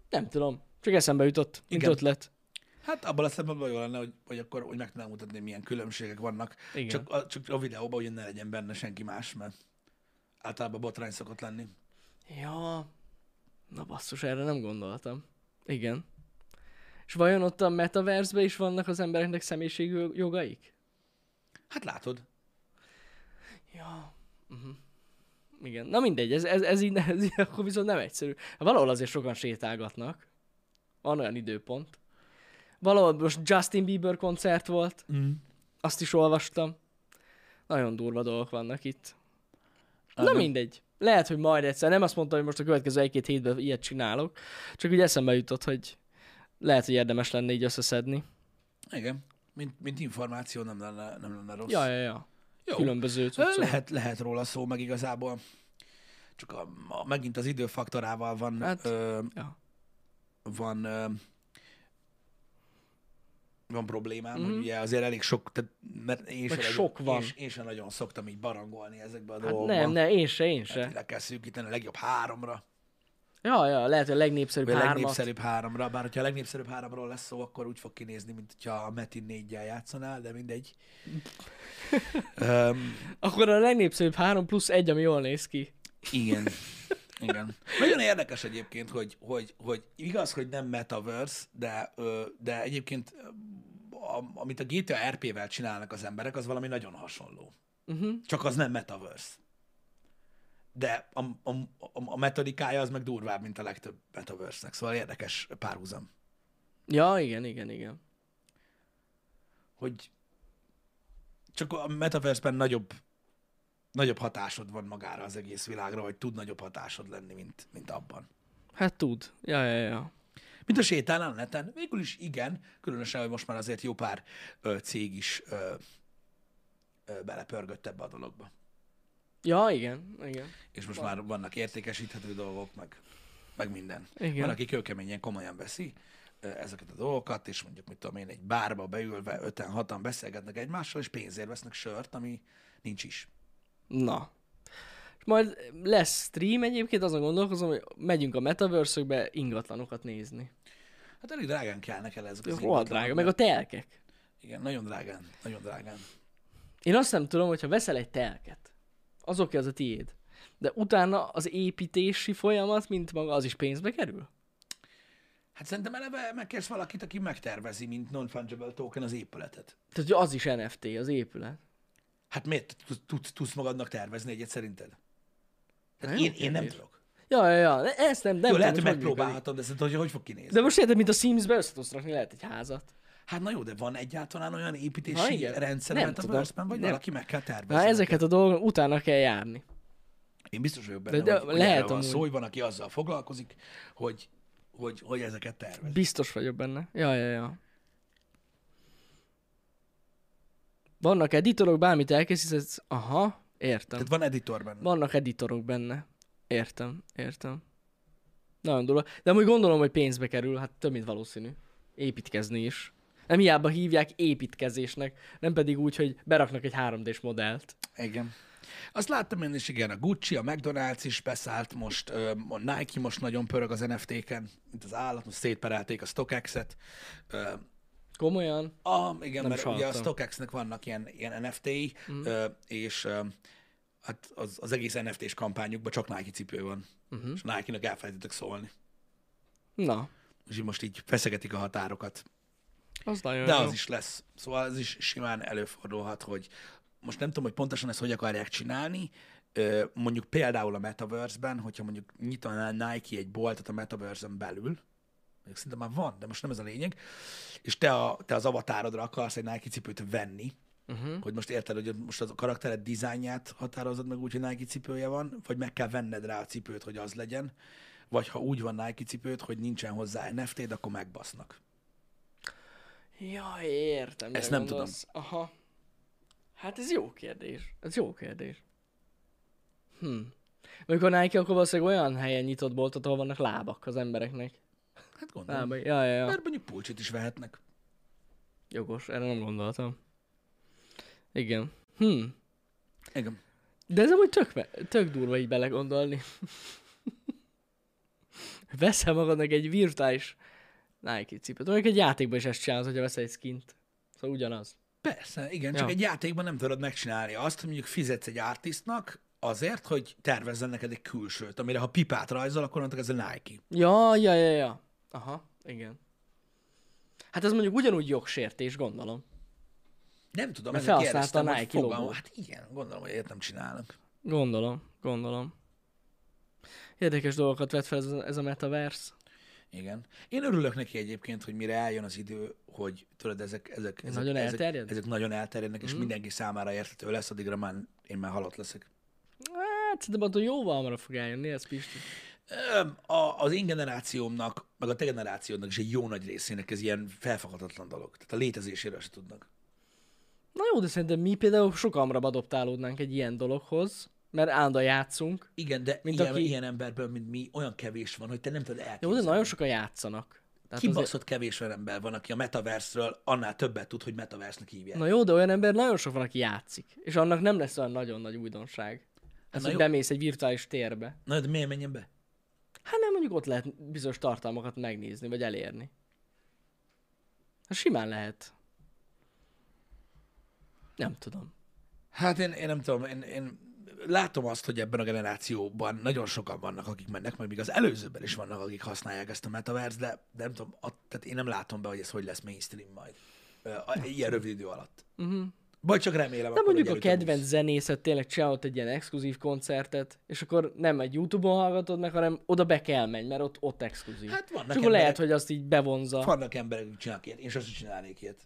Nem tudom. Csak eszembe jutott, mint ötlet. Hát abban a szempontból jó lenne, hogy, hogy akkor hogy meg tudnám mutatni, milyen különbségek vannak. Igen. Csak a, csak a videóban, hogy ne legyen benne senki más, mert általában botrány szokott lenni. Ja, na basszus, erre nem gondoltam. Igen. És vajon ott a metaverse is vannak az embereknek személyiségi jogaik? Hát látod. Ja. Uh-huh. Igen. Na mindegy, ez, ez, ez, így, ez így akkor viszont nem egyszerű. Valahol azért sokan sétálgatnak. Van olyan időpont. Valahol most Justin Bieber koncert volt, Mm. azt is olvastam. Nagyon durva dolgok vannak itt. Na Aha. mindegy. Lehet, hogy majd egyszer. Nem azt mondtam, hogy most a következő egy-két hétben ilyet csinálok. Csak úgy eszembe jutott, hogy lehet, hogy érdemes lenne így összeszedni. Igen. Mint, mint információ nem lenne, nem lenne rossz. Ja, ja, ja. Jó. Különböző cuccok. Lehet, lehet róla szó, meg igazából csak a, a, megint az időfaktorával van, hát, ö, ja. van ö, van problémám, Mhm. mm-hmm. hogy ugye azért elég sok, tehát, mert én sem sok nagyon, van. Én, én sem nagyon szoktam így barangolni ezekbe a Hát dolgokba. nem, nem, én se, én Hát, se. le kell szűkíteni a legjobb háromra, Ja, ja, lehet, hogy a legnépszerűbb vagy a hármat. legnépszerűbb háromra, bár hogyha a legnépszerűbb háromról lesz szó, akkor úgy fog kinézni, mint hogyha a Metin négyel játszanál, de mindegy. um, Akkor a legnépszerűbb három plusz egy, ami jól néz ki. Igen. Igen. Nagyon érdekes egyébként, hogy, hogy, hogy igaz, hogy nem metaverse, de, de egyébként a, amit a GTA RP-vel csinálnak az emberek, az valami nagyon hasonló. Uh-huh. Csak az nem metaverse. De a, a, a, a metodikája az meg durvább, mint a legtöbb metaverse-nek. Szóval érdekes párhuzam. Ja, igen, igen, igen. Hogy csak a metaverse-ben nagyobb, nagyobb hatásod van magára az egész világra, vagy tud nagyobb hatásod lenni, mint, mint abban. Hát tud. Ja, ja, ja. Mint a sétálnál neten. Végül is igen, különösen, hogy most már azért jó pár ö, cég is ö, ö, belepörgött ebbe a dologba. Ja, igen, igen. És most már vannak értékesíthető dolgok, meg, meg minden. Igen. Van, aki kőkeményen komolyan veszi ezeket a dolgokat, és mondjuk, mit tudom én, egy bárba beülve öten, hatan beszélgetnek egymással, és pénzért vesznek sört, ami nincs is. Na. És majd lesz stream egyébként, azon gondolkozom, hogy megyünk a metaverse ingatlanokat nézni. Hát elég drágán kellnek el ezek az Rohadt drága, meg a telkek. Igen, nagyon drágán, nagyon drágán. Én azt nem tudom, hogyha veszel egy telket, az oké, az a tiéd. De utána az építési folyamat, mint maga, az is pénzbe kerül? Hát szerintem eleve megkérsz valakit, aki megtervezi, mint non-fungible token az épületet. Tehát hogy az is NFT, az épület. Hát miért tudsz- tudsz, magadnak tervezni egyet szerinted? Tehát jó én, én nem tudok. Ja, ja, ja. Ezt nem, nem Jó, lehet, hogy megpróbálhatom, de hogy hogy fog kinézni? De most érted, mint a Sims-be össze tudsz rakni, lehet egy házat. Hát na jó, de van egyáltalán olyan építési igen. rendszer Nem a tudom. Metaverse-ben, vagy Nem. valaki meg kell tervezni? Na ezeket a dolgok utána kell járni. Én biztos vagyok benne, De- de hogy, lehet van szó, hogy van, aki azzal foglalkozik, hogy, hogy, hogy ezeket tervez. Biztos vagyok benne. Ja, ja, ja. Vannak editorok, bármit elkészítesz, aha, értem. Tehát van editor benne. Vannak editorok benne. Értem, értem. Nagyon durva. De amúgy gondolom, hogy pénzbe kerül, hát több mint valószínű. Építkezni is. Nem hiába hívják építkezésnek, nem pedig úgy, hogy beraknak egy 3D-s modellt. Igen. Azt láttam én is, igen, a Gucci, a McDonald's is beszállt most, a Nike most nagyon pörög az NFT-ken, mint az állat, most szétperelték a StockX-et. Komolyan? A, igen, Nem mert ugye a. StockX-nek vannak ilyen, ilyen NFT-i, mm. és hát az, az egész NFT-s kampányukban csak Nike cipő van. Uh-huh. És Nike-nak elfelejtettek szólni. Na, És most így feszegetik a határokat. az nagyon De jó. az is lesz. Szóval ez is simán előfordulhat, hogy most nem tudom, hogy pontosan ezt hogy akarják csinálni, mondjuk például a Metaverse-ben, hogyha mondjuk nyitana Nike egy boltot a Metaverse-en belül, mondjuk szinte már van, de most nem ez a lényeg, és te, a, te az avatárodra akarsz egy Nike cipőt venni, uh-huh. hogy most érted, hogy most az a karaktered dizájnját határozod meg úgy, hogy Nike cipője van, vagy meg kell venned rá a cipőt, hogy az legyen, vagy ha úgy van Nike cipőt, hogy nincsen hozzá NFT-d, akkor megbasznak. Ja, értem. Ezt nem tudom. gondolsz. Aha. Hát ez jó kérdés. Ez jó kérdés. Hm. A Nike akkor valószínűleg olyan helyen nyitott boltot, ahol vannak lábak az embereknek. Hát gondolom. Lábai. Ja, ja, ja. Mert mondjuk pulcsit is vehetnek. Jogos, erre nem gondoltam. Igen. Hm. Igen. De ez amúgy tök, tök durva így belegondolni. Veszel magadnak egy virtuális Nike cipőt. Mondjuk egy játékban is ezt csinálod, hogyha veszel egy skint. Szóval ugyanaz. Persze, igen, csak Ja. egy játékban nem tudod megcsinálni azt, hogy mondjuk fizetsz egy artistnak azért, hogy tervezzen neked egy külsőt, amire ha pipát rajzol, akkor mondtak ez a Nike. Ja, ja, ja, ja. Aha, igen. Hát ez mondjuk ugyanúgy jogsértés, gondolom. Nem tudom, Mert felhasználta a Nike fogalmam-. Hát igen, gondolom, hogy nem csinálnak. Gondolom, gondolom. Érdekes dolgokat vett fel ez a, ez a metaverse. Igen. Én örülök neki egyébként, hogy mire eljön az idő, hogy tudod, ezek, ezek, ezek, Nagyon ezek, elterjed? Ezek nagyon elterjednek, és mindenki számára érthető lesz, addigra már én már halott leszek. Hát szerintem attól jóval hamarabb fog eljönni, ez Pisti. A, az én generációmnak, meg a te generációdnak is egy jó nagy részének ez ilyen felfoghatatlan dolog. Tehát a létezéséről se tudnak. Na jó, de szerintem mi például hamarabb adoptálódnánk egy ilyen dologhoz, mert állandóan játszunk. Igen, de Mint ilyen, aki- ilyen emberből, mint mi, olyan kevés van, hogy te nem tudod Jó, elképzelni. de nagyon sokan játszanak. Tehát azért... Kibaszott kevés olyan ember van, aki a metaverse-ről annál többet tud, hogy metaverse-nek hívják. Na jó, de olyan ember nagyon sok van, aki játszik. És annak nem lesz olyan nagyon nagy újdonság. Ez, na hogy jó. bemész egy virtuális térbe. Na, de miért menjen be? Hát nem, mondjuk ott lehet bizonyos tartalmakat megnézni, vagy elérni. Hát simán lehet. Nem tudom. Hát én, én nem tudom, én, én látom azt, hogy ebben a generációban nagyon sokan vannak, akik mennek, meg még az előzőben is vannak, akik használják ezt a metaverse, de, de nem tudom, a, tehát én nem látom be, hogy ez hogy lesz mainstream majd. A- Ilyen rövid idő alatt. Uh-huh. Vagy csak remélem, De mondjuk a kedvenc busz. zenészet tényleg csinálott egy ilyen exkluzív koncertet, és akkor nem egy Youtube-on hallgatod meg, hanem oda be kell menj, mert ott, ott exkluzív. Hát vannak és akkor lehet, emberek- hogy azt így bevonza. Vannak emberek, akik csinálnak ilyet. Én sosem csinálnék ilyet.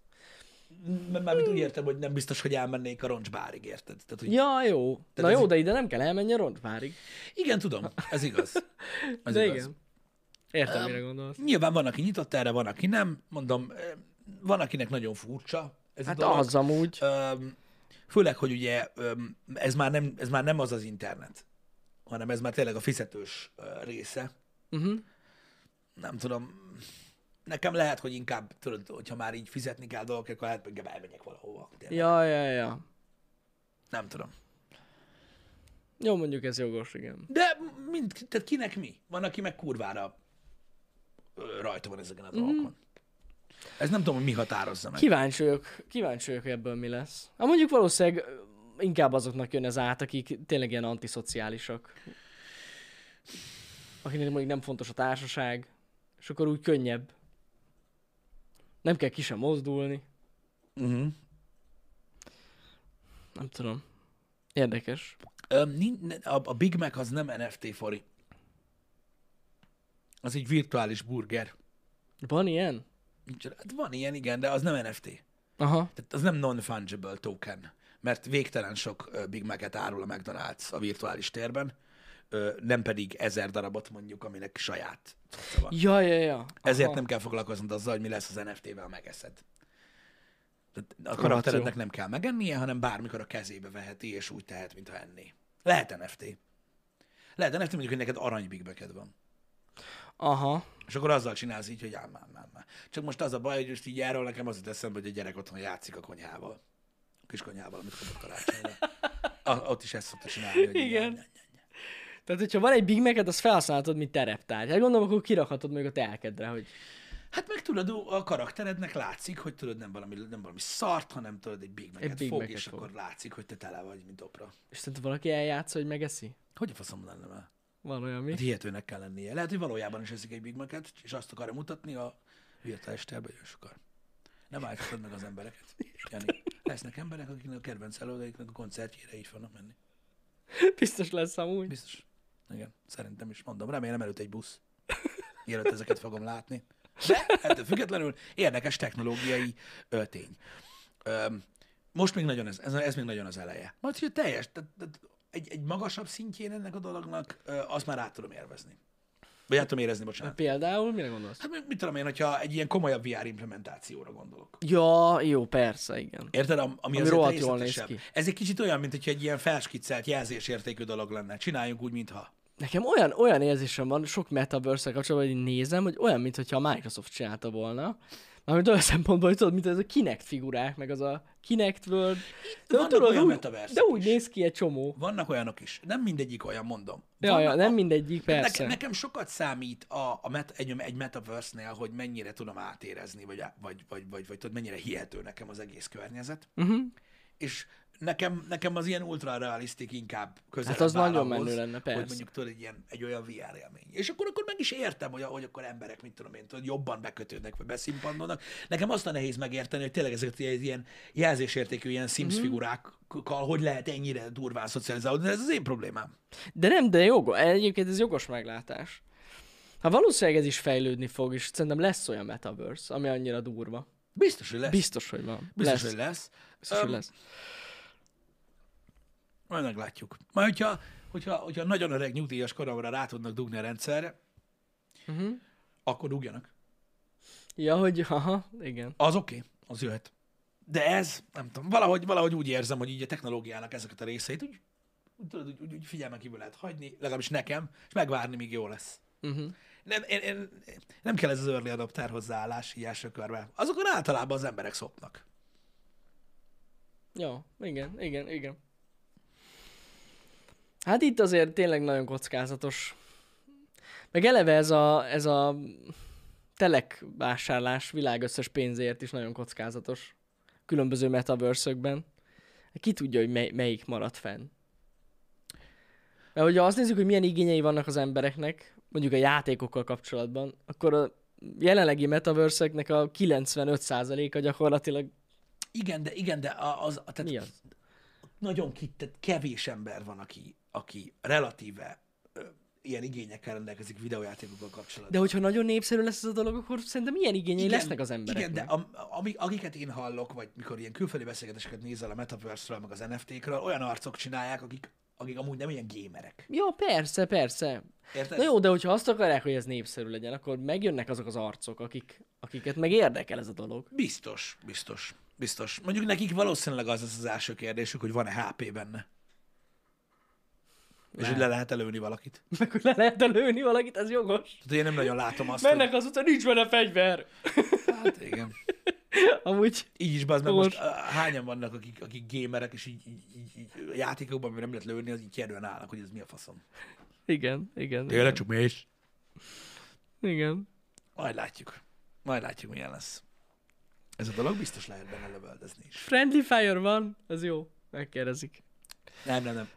M- Mármint úgy értem, hogy nem biztos, hogy elmennék a roncsbárig, érted? Tehát, hogy... Ja, jó. Na ez jó, de ide nem kell elmenni a roncsbárig. Igen, tudom, ez igaz. Ez De igaz. igen. Értem, mire gondolsz. Nyilván van, aki nyitott erre, van, aki nem. Mondom, eh, van, akinek nagyon furcsa ez Hát a dolog. az amúgy. Öm, főleg, hogy ugye öm, ez már, nem, ez már nem az az internet, hanem ez már tényleg a fizetős ö, része. Uh-huh. Nem tudom, nekem lehet, hogy inkább, tudod, hogyha már így fizetni kell dolgok, akkor lehet, hogy elmegyek valahova. Tényleg. Ja, ja, ja. Nem tudom. Jó, mondjuk ez jogos, igen. De mind, tehát kinek mi? Van, aki meg kurvára rajta van ezeken a dolgokon. Ez nem tudom, hogy mi határozza meg. Kíváncsi vagyok, kíváncsi vagyok, hogy ebből mi lesz. Hát mondjuk valószínűleg inkább azoknak jön ez át, akik tényleg ilyen antiszociálisak. Akinek mondjuk nem fontos a társaság, és akkor úgy könnyebb. Nem kell ki sem mozdulni. Uh-huh. Nem tudom. Érdekes. A Big Mac az nem NFT fori. Az egy virtuális burger. Van ilyen? Nincs, hát van ilyen, igen, de az nem NFT. Aha. Tehát az nem non-fungible token, mert végtelen sok Big Mac-et árul a McDonald's a virtuális térben, nem pedig ezer darabot mondjuk, aminek saját van. Ja, ja, ja. Ezért Aha. nem kell foglalkoznod azzal, hogy mi lesz az NFT-vel, megeszed. Tehát a karakterednek nem kell megennie, hanem bármikor a kezébe veheti, és úgy tehet, mintha enné. Lehet NFT. Lehet NFT, mondjuk, hogy neked arany Big Mac-ed van. Aha. És akkor azzal csinálsz így, hogy ám, ám, ám. Csak most az a baj, hogy most így erről nekem az jut eszembe, hogy a gyerek otthon játszik a konyhával. A kis konyhával, amit kapott karácsonyra. A, ott is ezt szokta csinálni. Hogy Igen. így- Tehát, hogyha van egy Big Mac-et, azt felhasználhatod, mint tereptárgy. Hát gondolom, akkor kirakhatod még a telkedre, hogy Hát meg tudod, a karakterednek látszik, hogy tudod, nem valami, nem valami szart, hanem tudod, egy Big Mac-et Big fog, Mac-et és fog. akkor látszik, hogy te tele vagy, mint opra. és tehát valaki eljátsza, hogy megeszi? Hogy a faszom lenne már? Van olyan mi? Hát hihetőnek kell lennie. Lehet, hogy valójában is eszik egy Big Mac-et, és azt akarja mutatni a is akar. Nem állíthatod meg az embereket. Jani, lesznek emberek, akiknek a kedvenc előadaiknak a koncertjére így fognak menni. Biztos lesz amúgy. Biztos. Igen, szerintem is mondom. Remélem előtt egy busz. Mielőtt ezeket fogom látni. De ettől függetlenül érdekes technológiai ö, tény. Ö, most még nagyon ez, ez, ez még nagyon az eleje. Majd, hogy teljes, tehát, tehát egy, egy magasabb szintjén ennek a dolognak, azt már át tudom élvezni. Vagy át tudom érezni, bocsánat. Például, mire gondolsz? Hát mit- tudom én, hogyha egy ilyen komolyabb VR implementációra gondolok. Ja, jó, persze, igen. Érted? Am- Ami, Ami azért jól néz ki. Ez egy kicsit olyan, mint hogyha egy ilyen felskiccelt jelzésértékű dolog lenne. Csináljunk úgy, mintha. Nekem olyan, olyan érzésem van sok metaverse kapcsolatban, hogy nézem, hogy olyan, mintha a Microsoft csinálta volna. Mármint olyan szempontból, hogy tudod, mint ez a Kinect figurák, meg az a Kinect World. De, vannak tudod, olyan úgy, de úgy is. néz ki egy csomó. Vannak olyanok is. Nem mindegyik olyan, mondom. Ja, ja, nem a- mindegyik, persze. Nekem, nekem sokat számít a, a met, egy, egy metaverse-nél, hogy mennyire tudom átérezni, vagy, vagy, vagy, vagy, vagy tudod, mennyire hihető nekem az egész környezet. Uh-huh. És nekem, nekem az ilyen ultra realisztik inkább közelebb Hát az nagyon menő lenne, persze. Hogy mondjuk tudod, egy, ilyen, egy olyan VR élmény. És akkor, akkor meg is értem, hogy, hogy akkor emberek, mit tudom én, tudod, jobban bekötődnek, vagy beszimpandolnak. Nekem azt a nehéz megérteni, hogy tényleg ezeket ilyen, ilyen jelzésértékű ilyen Sims Mhm. figurákkal, hogy lehet ennyire durván szocializálódni, ez az én problémám. De nem, de jogos. Egyébként ez jogos meglátás. Hát valószínűleg ez is fejlődni fog, és szerintem lesz olyan metaverse, ami annyira durva. Biztos, hogy lesz. Biztos, hogy van. Biztos, lesz. hogy lesz. Biztos, hogy Öm, lesz. Majd meglátjuk. Majd, hogyha, hogyha, hogyha nagyon öreg nyugdíjas koromra rá tudnak dugni a rendszerre, Uh-huh. akkor dugjanak. Ja, hogy aha, igen. Az oké, okay, az jöhet. De ez, nem tudom, valahogy, valahogy úgy érzem, hogy így a technológiának ezeket a részeit úgy, tudod, úgy, úgy, úgy figyelmen kívül lehet hagyni, legalábbis nekem, és megvárni, míg jó lesz. Uh-huh. Nem, én, én, nem kell ez az early adopter hozzáállás így első körben. Azokon általában az emberek szopnak. Ja, igen, igen, igen. Hát itt azért tényleg nagyon kockázatos. Meg eleve ez a, ez a telek vásárlás világ összes pénzért is nagyon kockázatos. Különböző metaverse Ki tudja, hogy mely, melyik marad fenn. Mert hogyha azt nézzük, hogy milyen igényei vannak az embereknek, mondjuk a játékokkal kapcsolatban, akkor a jelenlegi metaverse a 95%-a gyakorlatilag Igen, de igen, de a- az, tehát az? nagyon ki, tehát kevés ember van, aki, aki relatíve ilyen igényekkel rendelkezik videójátékokkal kapcsolatban. De hogyha nagyon népszerű lesz ez a dolog, akkor szerintem milyen igényei Igen, lesznek az embereknek. Igen, de ami, akiket én hallok, vagy mikor ilyen külföldi beszélgetéseket nézel a Metaverse-ről, meg az NFT-kről, olyan arcok csinálják, akik akik amúgy nem ilyen gémerek. Ja, persze, persze. Érted? Na jó, de hogyha azt akarják, hogy ez népszerű legyen, akkor megjönnek azok az arcok, akik, akiket meg érdekel ez a dolog. Biztos, biztos, biztos. Mondjuk nekik valószínűleg az lesz az első kérdésük, hogy van-e HP benne. És hogy le lehet előni valakit. Meg hogy le lehet lőni valakit, ez jogos. Tehát én nem nagyon látom azt, Mennek az utcán, nincs benne fegyver. hogy... Hát igen. Amúgy, Így is, bazd meg most hányan vannak, akik, akik gamerek, és így, így, így, így játékokban, amiben nem lehet lőni, az így kérdően állnak, hogy ez mi a faszom. igen, igen. Tényleg csak igen. Majd látjuk. Majd látjuk, milyen lesz. Ez a dolog biztos lehet benne lövöldözni is. Friendly Fire van, az jó. Megkérdezik. Nem, nem, nem.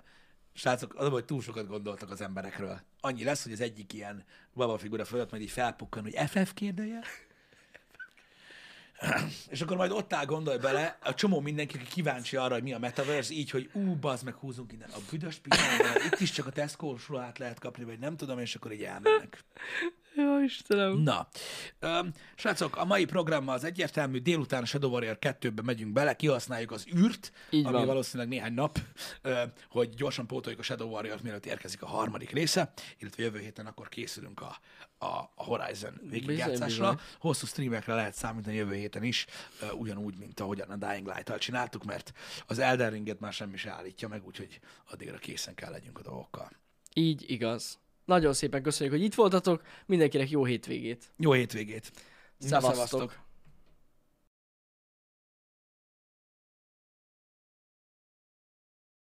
Srácok, az, hogy túl sokat gondoltak az emberekről. Annyi lesz, hogy az egyik ilyen babafigura fölött majd így felpukkan, hogy FF kérdője. És akkor majd ott áll, gondolj bele, a csomó mindenki, aki kíváncsi arra, hogy mi a metaverse, így, hogy ú, bazd meg, húzunk innen a büdös pillanatban, itt is csak a tesco át lehet kapni, vagy nem tudom, és akkor így elmennek. Jó, Istenem. Na, öm, srácok, a mai programmal az egyértelmű, délután a Shadow Warrior 2-be megyünk bele, kihasználjuk az űrt, Így ami van. valószínűleg néhány nap, ö, hogy gyorsan pótoljuk a Shadow Warrior-t, mielőtt érkezik a harmadik része, illetve jövő héten akkor készülünk a, a, a Horizon végigjátszásra. Hosszú streamekre lehet számítani jövő héten is, ö, ugyanúgy, mint ahogyan a Dying Light-tal csináltuk, mert az Elden Ringet már semmi se állítja meg, úgyhogy addigra készen kell legyünk a dolgokkal. Így igaz. Nagyon szépen köszönjük, hogy itt voltatok. Mindenkinek jó hétvégét. Jó hétvégét! Na, Szevasztok.